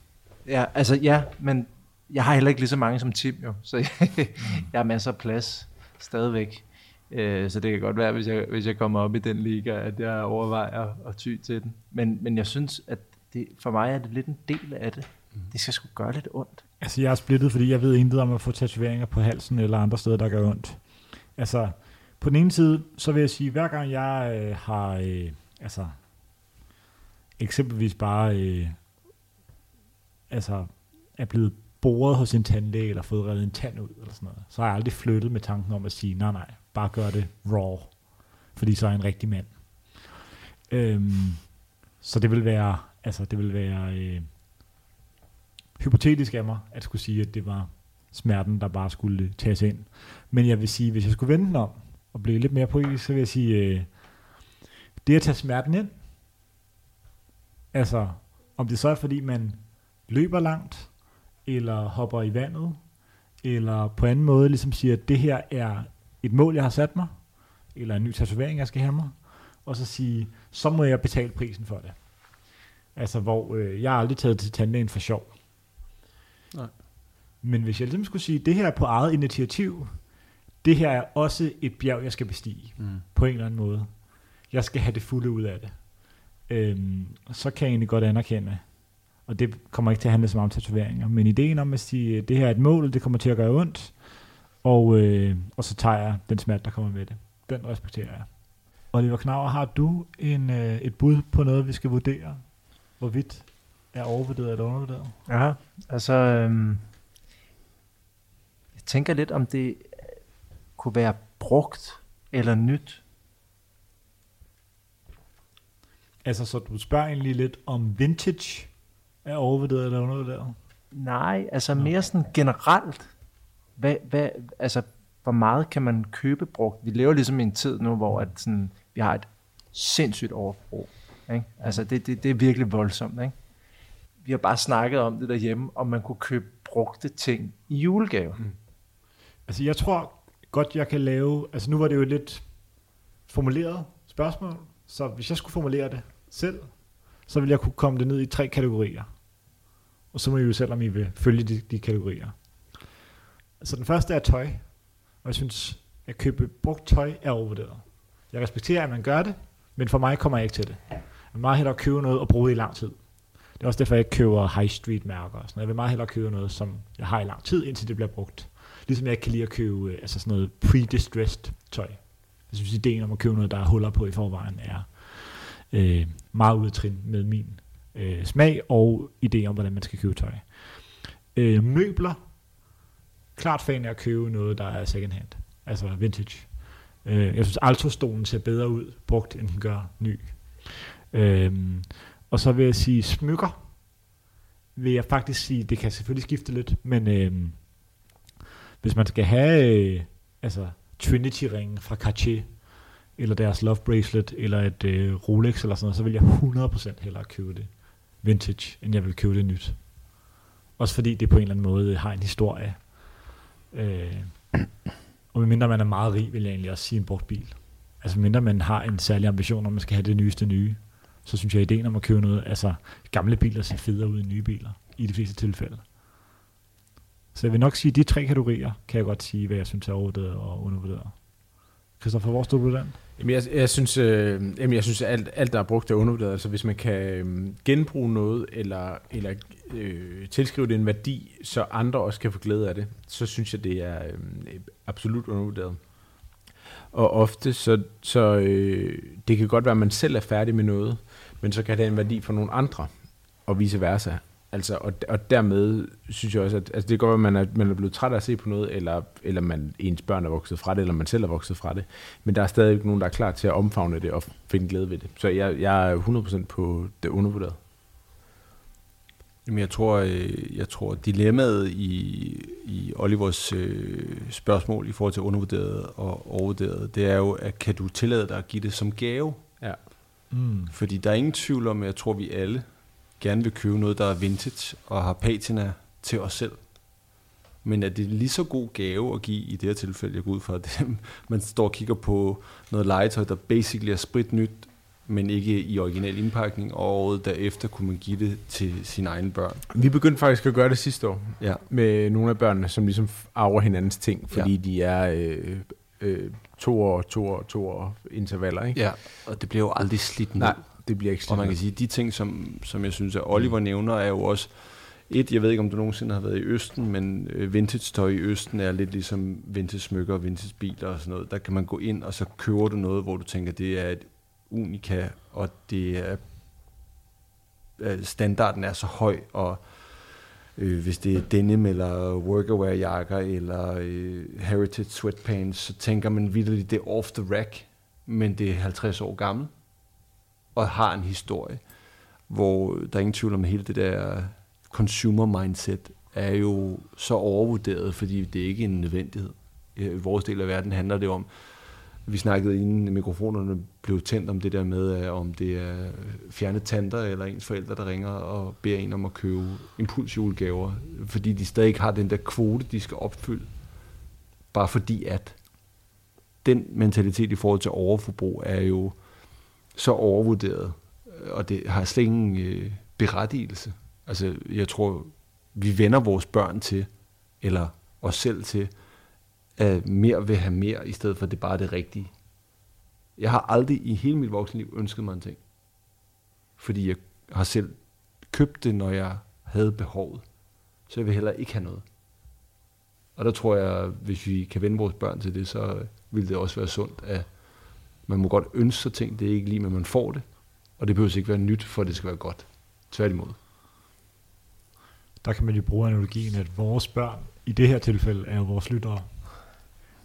Ja, altså ja, men jeg har heller ikke lige så mange som Tim jo, så jeg, jeg har masser af plads stadigvæk. Øh, så det kan godt være, hvis jeg, hvis jeg kommer op i den liga, at jeg overvejer at ty til den. Men, men jeg synes, at det, for mig er det lidt en del af det. Det skal sgu gøre lidt ondt. Altså, jeg er splittet, fordi jeg ved intet om at få tatoveringer på halsen eller andre steder, der gør ondt. Altså, på den ene side, så vil jeg sige, hver gang jeg øh, har, øh, altså, eksempelvis bare, øh, altså, er blevet boret hos en tandlæge, eller fået reddet en tand ud, eller sådan noget, så har jeg aldrig flyttet med tanken om at sige, nej, nej, bare gør det raw, fordi så er jeg en rigtig mand. Øhm, så det vil være, altså, det vil være, øh, hypotetisk af mig, at skulle sige, at det var smerten, der bare skulle tages ind. Men jeg vil sige, hvis jeg skulle vende den om, og blive lidt mere poetisk, så vil jeg sige, øh, det at tage smerten ind, altså, om det så er, fordi man løber langt, eller hopper i vandet, eller på anden måde ligesom siger, at det her er et mål, jeg har sat mig, eller en ny tatovering, jeg skal have mig, og så sige, så må jeg betale prisen for det. Altså, hvor øh, jeg har aldrig taget til tandlægen for sjov. Nej. Men hvis jeg ligesom skulle sige, det her er på eget initiativ, det her er også et bjerg, jeg skal bestige, Mm. på en eller anden måde. Jeg skal have det fulde ud af det. Øhm, så kan jeg egentlig godt anerkende, og det kommer ikke til at handle så meget om tatoveringer, men ideen om at sige, at det her er et mål, det kommer til at gøre ondt, og, øh, og så tager jeg den smerte, der kommer med det. Den respekterer jeg. Oliver Knauer, har du en, øh, et bud på noget, vi skal vurdere? Hvorvidt er overvurderet eller undervurderet? Ja, altså, øhm, jeg tænker lidt, om det kunne være brugt eller nyt. Altså, så du spørger egentlig lidt om vintage er overvurderet eller undervurderet? Nej, altså Nå. mere sådan generelt. Hvad, hvad, altså, hvor meget kan man købe brugt? Vi lever ligesom i en tid nu, hvor at sådan, vi har et sindssygt overforbrug. Ikke? Altså, det, det, det er virkelig voldsomt. Ikke? Vi har bare snakket om det derhjemme, om man kunne købe brugte ting i julegave. Mm. Altså, jeg tror godt, jeg kan lave... Altså, nu var det jo et lidt formuleret spørgsmål, så hvis jeg skulle formulere det selv, så vil jeg kunne komme det ned i tre kategorier. Og så må I jo selv, om I vil følge de, de kategorier. Så den første er tøj. Og jeg synes, at købe brugt tøj er overvurderet. Jeg respekterer, at man gør det, men for mig kommer jeg ikke til det. Jeg vil meget hellere købe noget og bruge det i lang tid. Det er også derfor, jeg ikke køber high street mærker. og Sådan. noget. Jeg vil meget hellere købe noget, som jeg har i lang tid, indtil det bliver brugt. Ligesom jeg ikke kan lide at købe øh, altså sådan noget pre-distressed tøj. Jeg synes, ideen om at købe noget, der er huller på i forvejen, er øh, meget ud af trin med min øh, smag og idé om, hvordan man skal købe tøj. Øh, møbler. Klart fan af at købe noget, der er second hand. Altså vintage. Øh, jeg synes, Alto-stolen ser bedre ud brugt, end den gør ny. Øh, og så vil jeg sige smykker. Vil jeg faktisk sige, det kan selvfølgelig skifte lidt, men øh, hvis man skal have øh, altså Trinity-ringen fra Cartier, eller deres Love Bracelet, eller et øh, Rolex eller sådan noget, så vil jeg 100% hellere købe det vintage, end jeg vil købe det nyt. Også fordi det på en eller anden måde øh, har en historie. Øh, og medmindre man er meget rig, vil jeg egentlig også sige en brugt bil. Altså mindre man har en særlig ambition, om man skal have det nyeste nye, så synes jeg, at ideen om at købe noget, altså gamle biler ser federe ud end nye biler, i de fleste tilfælde. Så jeg vil nok sige, at de tre kategorier, kan jeg godt sige, hvad jeg synes er overvurderet og undervurderet. Christoffer, hvor stod du den? Jamen, jeg, jeg synes, øh, jamen, jeg synes alt, alt, der er brugt, er undervurderet. Altså, hvis man kan øh, genbruge noget, eller, eller øh, tilskrive det en værdi, så andre også kan få glæde af det, så synes jeg, det er øh, absolut undervurderet. Og ofte, så, så øh, det kan godt være, at man selv er færdig med noget, men så kan det have en værdi for nogle andre, og vice versa. Altså, og, og dermed synes jeg også, at altså det kan godt være, at man er, man er blevet træt af at se på noget, eller, eller man, ens børn er vokset fra det, eller man selv er vokset fra det. Men der er stadig ikke nogen, der er klar til at omfavne det og finde glæde ved det. Så jeg, jeg er 100% på det undervurderet. Jamen, jeg tror, øh, jeg tror dilemmaet i, i Olivers øh, spørgsmål i forhold til undervurderet og overvurderet, det er jo, at kan du tillade dig at give det som gave? Ja. Mm. Fordi der er ingen tvivl om, at jeg tror, vi alle gerne vil købe noget, der er vintage og har patina til os selv. Men er det lige så god gave at give i det her tilfælde, jeg går ud fra, at man står og kigger på noget legetøj, der basically er sprit nyt, men ikke i original indpakning, og året derefter kunne man give det til sine egne børn. Vi begyndte faktisk at gøre det sidste år Ja, med nogle af børnene, som ligesom arver hinandens ting, fordi ja. de er øh, øh, to år, to år, to år intervaller. Ikke? ja. og det bliver jo aldrig slidt ned. Nej, det bliver ikke Og man kan sige, de ting, som, som jeg synes, at Oliver nævner, er jo også... Et, jeg ved ikke, om du nogensinde har været i Østen, men øh, vintage-tøj i Østen er lidt ligesom vintage-smykker og vintage-biler og sådan noget. Der kan man gå ind, og så køber du noget, hvor du tænker, det er et unika, og det er... øh, Standarden er så høj, og øh, hvis det er denim eller workwear-jakker eller øh, heritage sweatpants, så tænker man vidderligt, det er off the rack, men det er 50 år gammelt og har en historie, hvor der er ingen tvivl om, at hele det der consumer mindset er jo så overvurderet, fordi det er ikke en nødvendighed. I vores del af verden handler det om, Vi snakkede inden mikrofonerne blev tændt om det der med, om det er fjerne tanter eller ens forældre, der ringer og beder en om at købe impulsjulegaver, fordi de stadig ikke har den der kvote, de skal opfylde. Bare fordi at den mentalitet i forhold til overforbrug er jo så overvurderet, og det har slet ingen øh, berettigelse. Altså, jeg tror, vi vender vores børn til, eller os selv til, at mere vil have mere, i stedet for at det bare er det rigtige. Jeg har aldrig i hele mit voksenliv ønsket mig en ting. Fordi jeg har selv købt det, når jeg havde behovet. Så jeg vil heller ikke have noget. Og der tror jeg, hvis vi kan vende vores børn til det, så vil det også være sundt, at man må godt ønske sig ting, det er ikke lige, men man får det. Og det behøver ikke være nyt, for at det skal være godt. Tværtimod. Der kan man jo bruge analogien, at vores børn, i det her tilfælde, er jo vores lyttere.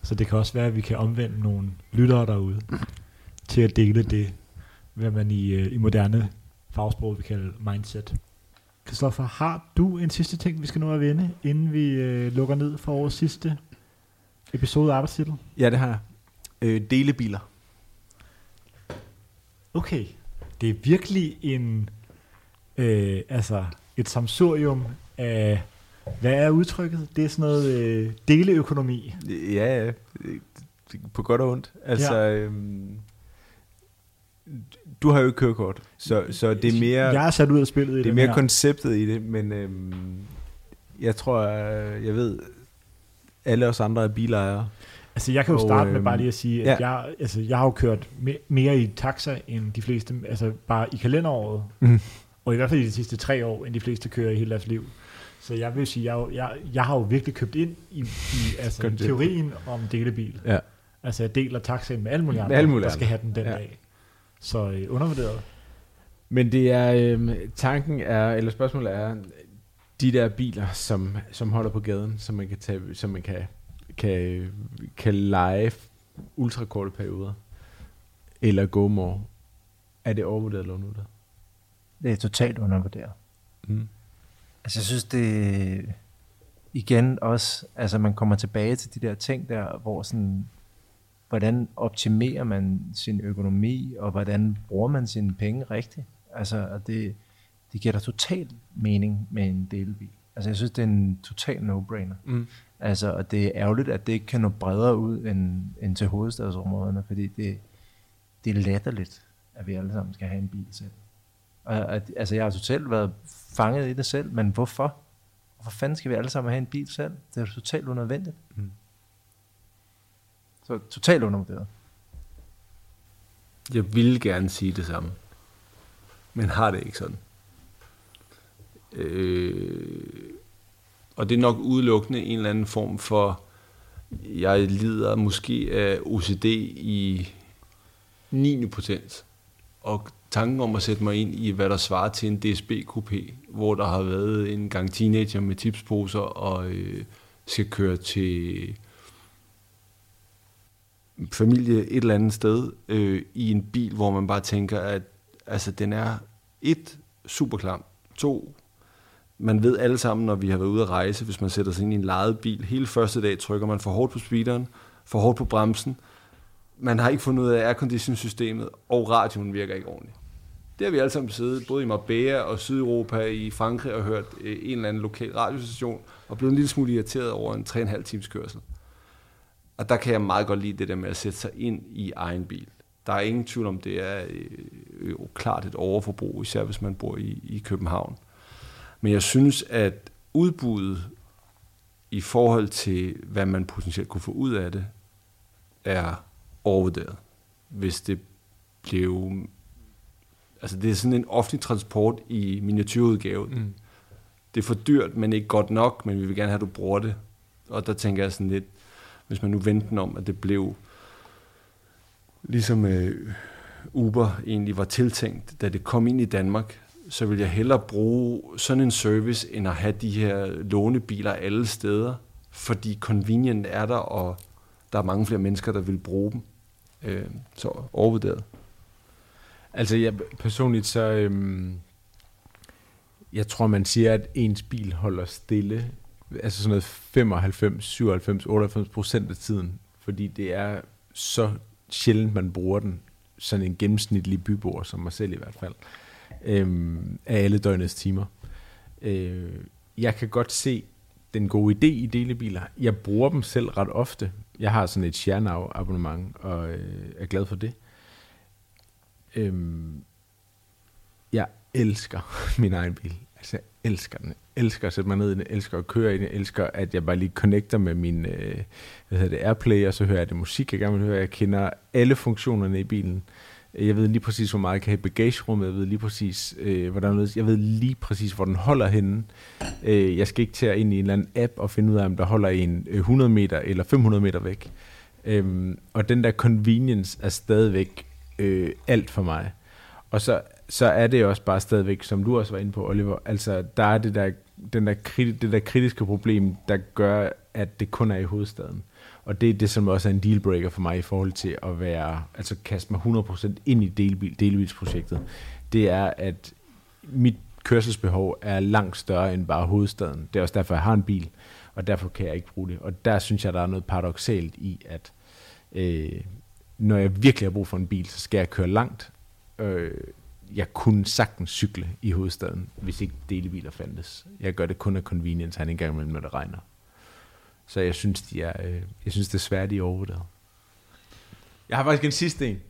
Så det kan også være, at vi kan omvende nogle lyttere derude til at dele det, hvad man i, øh, i moderne fagsprog vil kalde mindset. Kristoffer, har du en sidste ting, vi skal nå at vende, inden vi øh, lukker ned for vores sidste episode af arbejdstitel? Ja, det har jeg. Øh, delebiler. Okay, det er virkelig en, øh, altså et samsurium af, hvad er udtrykket? Det er sådan noget øh, deleøkonomi. Ja. På godt og ondt. Altså, ja. øhm, du har jo ikke kørekort, så, så det er mere... Jeg er sat ud af spillet i Det er den mere her. konceptet i det, men øhm, jeg tror, jeg, jeg ved, alle os andre er bilejere. Altså jeg kan jo Og, starte med øhm, bare lige at sige, at ja. jeg, altså, jeg har jo kørt me- mere i taxa end de fleste, altså bare i kalenderåret, Mhm. og i hvert fald i de sidste tre år, end de fleste kører i hele deres liv. Så jeg vil sige, jeg, jeg, jeg har jo virkelig købt ind i, i altså, Godt det. teorien om delebil. Ja. Altså jeg deler taxaen med alle mulige andre, alle mulige der andre. skal have den den Ja. dag. Så øh, undervurderet. Men det er, øhm, tanken er, eller spørgsmålet er, de der biler, som, som holder på gaden, som man kan, tage, som man kan, kan, kan lege ultrakorte perioder, eller go more, er det overvurderet eller undervurderet? Det er totalt undervurderet. Mm. Altså, jeg synes, det igen også, altså man kommer tilbage til de der ting der, hvor sådan, hvordan optimerer man sin økonomi, og hvordan bruger man sine penge rigtigt? Altså, og det, det giver da totalt mening med en delebil. Altså, jeg synes, det er en total no-brainer. Mm. Altså, og det er ærgerligt, at det ikke kan nå bredere ud end, end til hovedstadsområderne, fordi det, det er latterligt, at vi alle sammen skal have en bil selv. Og, at, altså, jeg har totalt været fanget i det selv, men hvorfor? Hvorfor fanden skal vi alle sammen have en bil selv? Det er jo totalt unødvendigt. Mm. Så totalt undervurderet. Jeg ville gerne sige det samme, men har det ikke sådan. Øh, og det er nok udelukkende en eller anden form for, jeg lider måske af OCD i 9. potens. Og tanken om at sætte mig ind i, hvad der svarer til en DSB Coupé, hvor der har været en gang teenager med tipsposer og øh, skal køre til familie et eller andet sted øh, i en bil, hvor man bare tænker, at altså, den er et, super klam, to, man ved alle sammen, når vi har været ude at rejse, hvis man sætter sig ind i en lejet bil, hele første dag trykker man for hårdt på speederen, for hårdt på bremsen, man har ikke fundet ud af airconditionsystemet, og radioen virker ikke ordentligt. Det har vi alle sammen siddet, både i Marbella og Sydeuropa, i Frankrig, og hørt øh, en eller anden lokal radiostation, og blevet en lille smule irriteret over en 3,5 times kørsel. Og der kan jeg meget godt lide det der med at sætte sig ind i egen bil. Der er ingen tvivl om, det er øh, jo klart et overforbrug, især hvis man bor i, i København. Men jeg synes, at udbuddet i forhold til, hvad man potentielt kunne få ud af det, er overvurderet. Hvis det blev... Altså, det er sådan en offentlig transport i miniatyrudgave. Mm. Det er for dyrt, men ikke godt nok, men vi vil gerne have, at du bruger det. Og der tænker jeg sådan lidt, hvis man nu vendte den om, at det blev ligesom øh, Uber egentlig var tiltænkt, da det kom ind i Danmark, så vil jeg hellere bruge sådan en service, end at have de her lånebiler alle steder, fordi convenient er der, og der er mange flere mennesker, der vil bruge dem. Øh, så overvurderet. Altså, jeg personligt så... Øhm, jeg tror, man siger, at ens bil holder stille. Altså sådan noget 95, 97, 98 procent af tiden. Fordi det er så sjældent man bruger den, sådan en gennemsnitlig byboer, som mig selv i hvert fald, øh, af alle døgnets timer. Øh, jeg kan godt se den gode idé i delebiler. Jeg bruger dem selv ret ofte. Jeg har sådan et Sharenow abonnement, og øh, er glad for det. Øh, jeg elsker min egen bil. Altså, jeg elsker den. Jeg elsker at sætte mig ned i den. Jeg elsker at køre i den. Jeg elsker, at jeg bare lige connecter med min øh, hvad hedder det, Airplay, og så hører jeg det musik, jeg gerne vil høre. Jeg kender alle funktionerne i bilen. Jeg ved lige præcis, hvor meget jeg kan have i bagagerummet. Jeg ved lige præcis, øh, hvordan jeg ved lige præcis, hvor den holder henne. Øh, jeg skal ikke til at ind i en eller anden app og finde ud af, om der holder en øh, 100 meter eller 500 meter væk. Øh, og den der convenience er stadigvæk øh, alt for mig. Og så, så er det også bare stadigvæk, som du også var inde på, Oliver, altså der er det der, den der, det der kritiske problem, der gør, at det kun er i hovedstaden. Og det er det, som også er en dealbreaker for mig i forhold til at være, altså kaste mig 100% ind i delbil, delbilsprojektet. Det er, at mit kørselsbehov er langt større end bare hovedstaden. Det er også derfor, jeg har en bil, og derfor kan jeg ikke bruge det. Og der synes jeg, der er noget paradoxalt i, at øh, når jeg virkelig har brug for en bil, så skal jeg køre langt. Øh, jeg kunne sagtens cykle i hovedstaden, hvis ikke delebiler fandtes. Jeg gør det kun af convenience, han en gang imellem, når det regner. Så jeg synes, de er, øh, jeg synes det er svært, de er overvurderet. Jeg har faktisk en sidste en.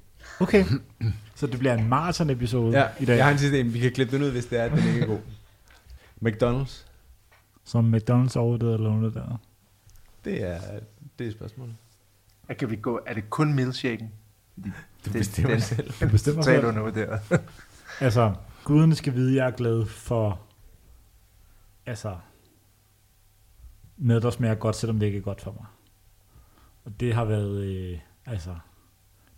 Okay, så det bliver en marathon-episode Ja, i dag, jeg har en sidste en. Vi kan klippe den ud, hvis det er, at den ikke er god. McDonald's. som McDonald's overvurderet eller undervurderet. Det er, det er spørgsmålet. Er, kan vi gå, er det kun milkshaken? Du bestemmer den- selv. Du bestemmer selv. undervurderet. Altså, guderne skal vide, at jeg er glad for, altså, mad, der smager godt, selvom det ikke er godt for mig. Og det har været, øh, altså,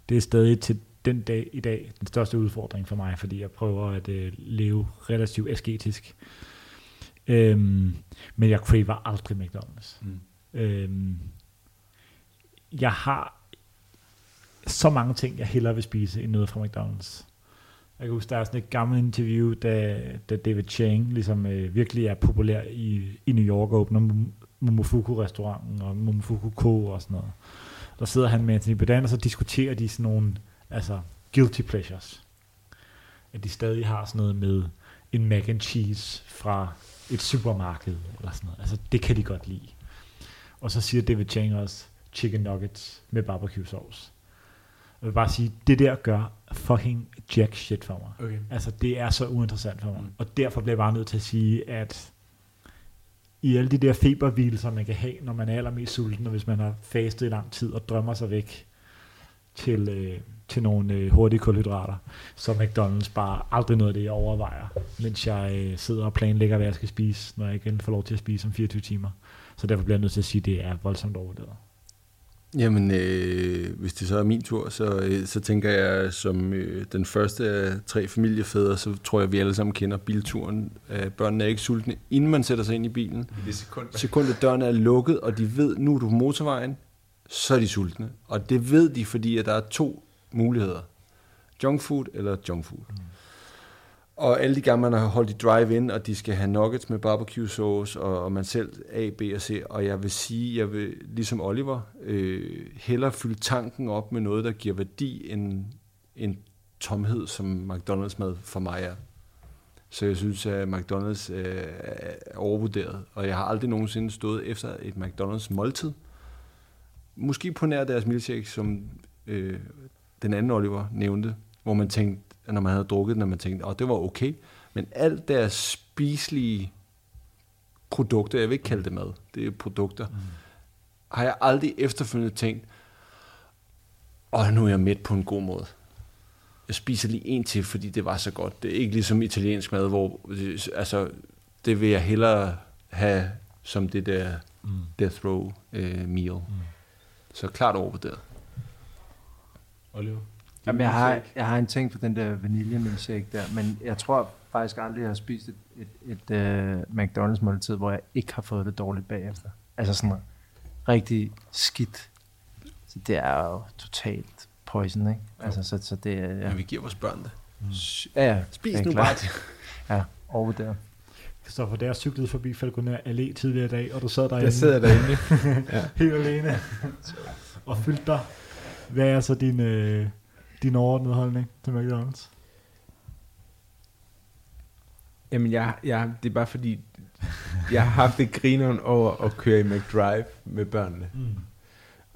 det er stadig til den dag i dag den største udfordring for mig, fordi jeg prøver at øh, leve relativt asketisk. Øhm, men jeg craver aldrig McDonald's. Mm. Øhm, jeg har så mange ting, jeg hellere vil spise end noget fra McDonald's. Jeg kan huske, der er sådan et gammelt interview, da, da David Chang ligesom øh, virkelig er populær i, i New York og åbner Momofuku-restauranten og Momofuku Co. og sådan noget. Der sidder han med Anthony Bourdain, og så diskuterer de sådan nogle altså, guilty pleasures. At de stadig har sådan noget med en mac and cheese fra et supermarked eller sådan noget. Altså, det kan de godt lide. Og så siger David Chang også chicken nuggets med barbecue sauce. Jeg vil bare sige, det der gør fucking jack shit for mig. Okay. Altså, det er så uinteressant for mig. Mm. Og derfor bliver jeg bare nødt til at sige, at i alle de der feberhvielser, man kan have, når man er allermest sulten, og hvis man har fastet i lang tid og drømmer sig væk til, øh, til nogle øh, hurtige kulhydrater, så McDonald's bare aldrig noget af det, jeg overvejer, mens jeg øh, sidder og planlægger, hvad jeg skal spise, når jeg igen får lov til at spise om 24 timer. Så derfor bliver jeg nødt til at sige, at det er voldsomt overvurderet. Jamen, øh, hvis det så er min tur, så, øh, så tænker jeg, som øh, den første af tre familiefædre, så tror jeg, vi alle sammen kender bilturen. Øh, børnene er ikke sultne, inden man sætter sig ind i bilen. I det sekund. Sekundet døren er lukket, og de ved, nu er du på motorvejen, så er de sultne. Og det ved de, fordi at der er to muligheder. Junk food eller junk food. Mm. Og alle de gange, man har holdt i drive-in, og de skal have nuggets med barbecue sauce, og, og man selv A, B og C. Og jeg vil sige, jeg vil, ligesom Oliver, øh, hellere fylde tanken op med noget, der giver værdi, end en tomhed, som McDonald's mad for mig er. Så jeg synes, at McDonald's øh, er overvurderet, og jeg har aldrig nogensinde stået efter et McDonald's måltid. Måske på nær deres milkshake, som øh, den anden Oliver nævnte, hvor man tænkte, at når man havde drukket den, at man tænkte, at det var okay. Men alt deres spiselige produkter, jeg vil ikke kalde det mad, det er produkter, mm. har jeg aldrig efterfølgende tænkt, og nu er jeg midt på en god måde. Jeg spiser lige en til, fordi det var så godt. Det er ikke ligesom italiensk mad, hvor altså, det vil jeg hellere have som det der Mm. death row øh, meal. Mm. Så klart overvurderet. Oliver. Jamen, jeg har, jeg har en ting for den der vaniljemilkshake der, men jeg tror faktisk aldrig, jeg har spist et, et, et uh, McDonald's måltid, hvor jeg ikke har fået det dårligt bagefter. Altså sådan rigtig skidt. Så det er jo totalt poison, ikke? Altså, så, så det er... Ja, Men vi giver vores børn det. ja, ja Spis det nu klart. bare det. Ja, overvurderet. Kristoffer, da jeg cyklede forbi Falconer Allé tidligere i dag, og du sad derinde Jeg sidder derinde. helt alene og fyldte dig Hvad er så din, øh, din overordnede holdning til McDonald's? Jamen, jeg, jeg, det er bare fordi, jeg har haft det grineren over at køre i McDrive med børnene. Mm.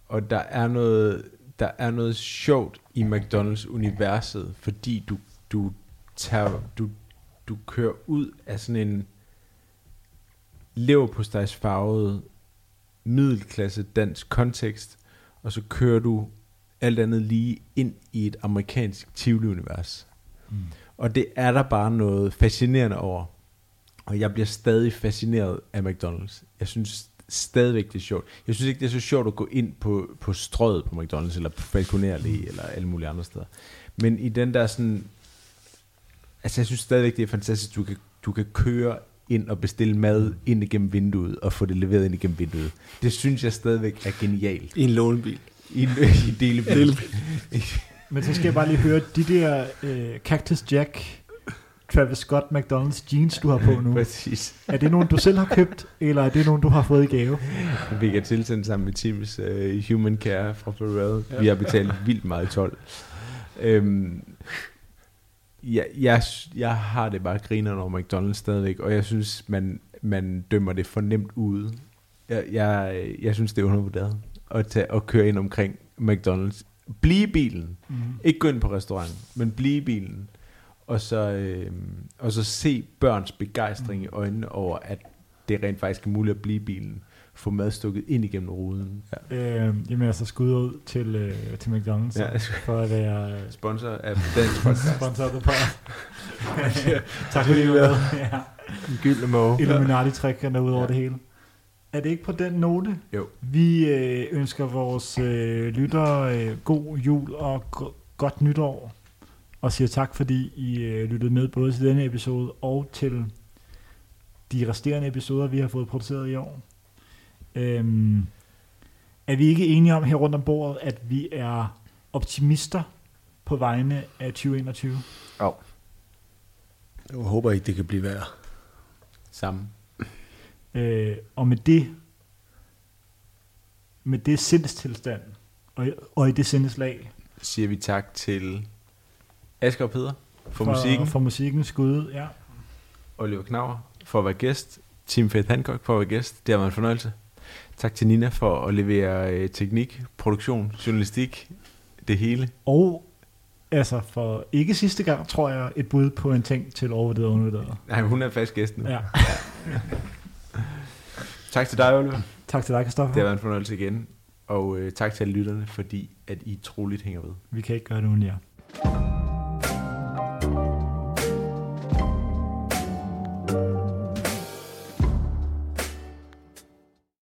Og der er noget, der er noget sjovt i McDonald's-universet, fordi du, du, tager, du, du kører ud af sådan en leverpostejsfarvet middelklasse dansk kontekst, og så kører du alt andet lige ind i et amerikansk Tivoli-univers. Mm. Og det er der bare noget fascinerende over. Og jeg bliver stadig fascineret af McDonald's. Jeg synes stadigvæk, det er sjovt. Jeg synes ikke, det er så sjovt at gå ind på, på strøget på McDonald's, eller på Falconer Allé, eller alle mulige andre steder. Men i den der sådan... Altså, jeg synes stadigvæk, det er fantastisk, du kan, du kan køre ind og bestille mad ind igennem vinduet, og få det leveret ind igennem vinduet. Det synes jeg stadigvæk er genialt. I en lånebil. I en, i en delebil. Men så skal jeg bare lige høre, de der øh, Cactus Jack, Travis Scott McDonald's jeans, du har på nu, Præcis. er det nogen, du selv har købt, eller er det nogen, du har fået i gave? Fik jeg tilsendt sammen med Teams uh, Human Care fra Pharrell. Ja. Vi har betalt vildt meget 12. Øhm, jeg, jeg, jeg har det bare griner over McDonald's stadigvæk, og jeg synes, man, man dømmer det for nemt ud. Jeg, jeg, jeg synes, det er undervurderet at, tage, at køre ind omkring McDonald's. Bliv i bilen. Mm. Ikke gå ind på restauranten, men bliv i bilen. Og så, øh, og så se børns begejstring i øjnene over, at det rent faktisk er muligt at blive i bilen. Få mad stukket ind igennem ruden. Ja. Øh, jamen altså skud ud til, øh, til McDonald's Ja. for at være øh, Sponsor af dansk podcast. sponsor af The Pod. tak fordi du var ja. Gyldne Måge. Illuminati-trækkerne ud over Ja. det hele. Er det ikke på den note? Jo. Vi øh, ønsker vores øh, lyttere øh, god jul og go- godt nytår. Og siger tak, fordi I øh, lyttede med både til denne episode og til de resterende episoder, vi har fået produceret i år. Øhm, er vi ikke enige om her rundt om bordet, at vi er optimister på vegne af 2021? Jeg håber ikke, det kan blive værre. Sammen. Øh, og med det, med det sindstilstand, og, og i det sindeslag, Siger vi tak til Asger og Peder for, musikken. For musikken skud, ja. Oliver Knauer for at være gæst. Team Faith Hancock for at være gæst. Det har været en fornøjelse. Tak til Nina for at levere øh, teknik, produktion, journalistik, det hele. Og altså for ikke sidste gang, tror jeg, et bud på en ting til overvurderet og undervurderet. Nej, hun er fast gæst nu. Ja. Tak til dig, Oliver. Tak til dig, Kristoffer. Det har været en fornøjelse igen. Og øh, tak til alle lytterne, fordi at I troligt hænger ved. Vi kan ikke gøre det uden jer.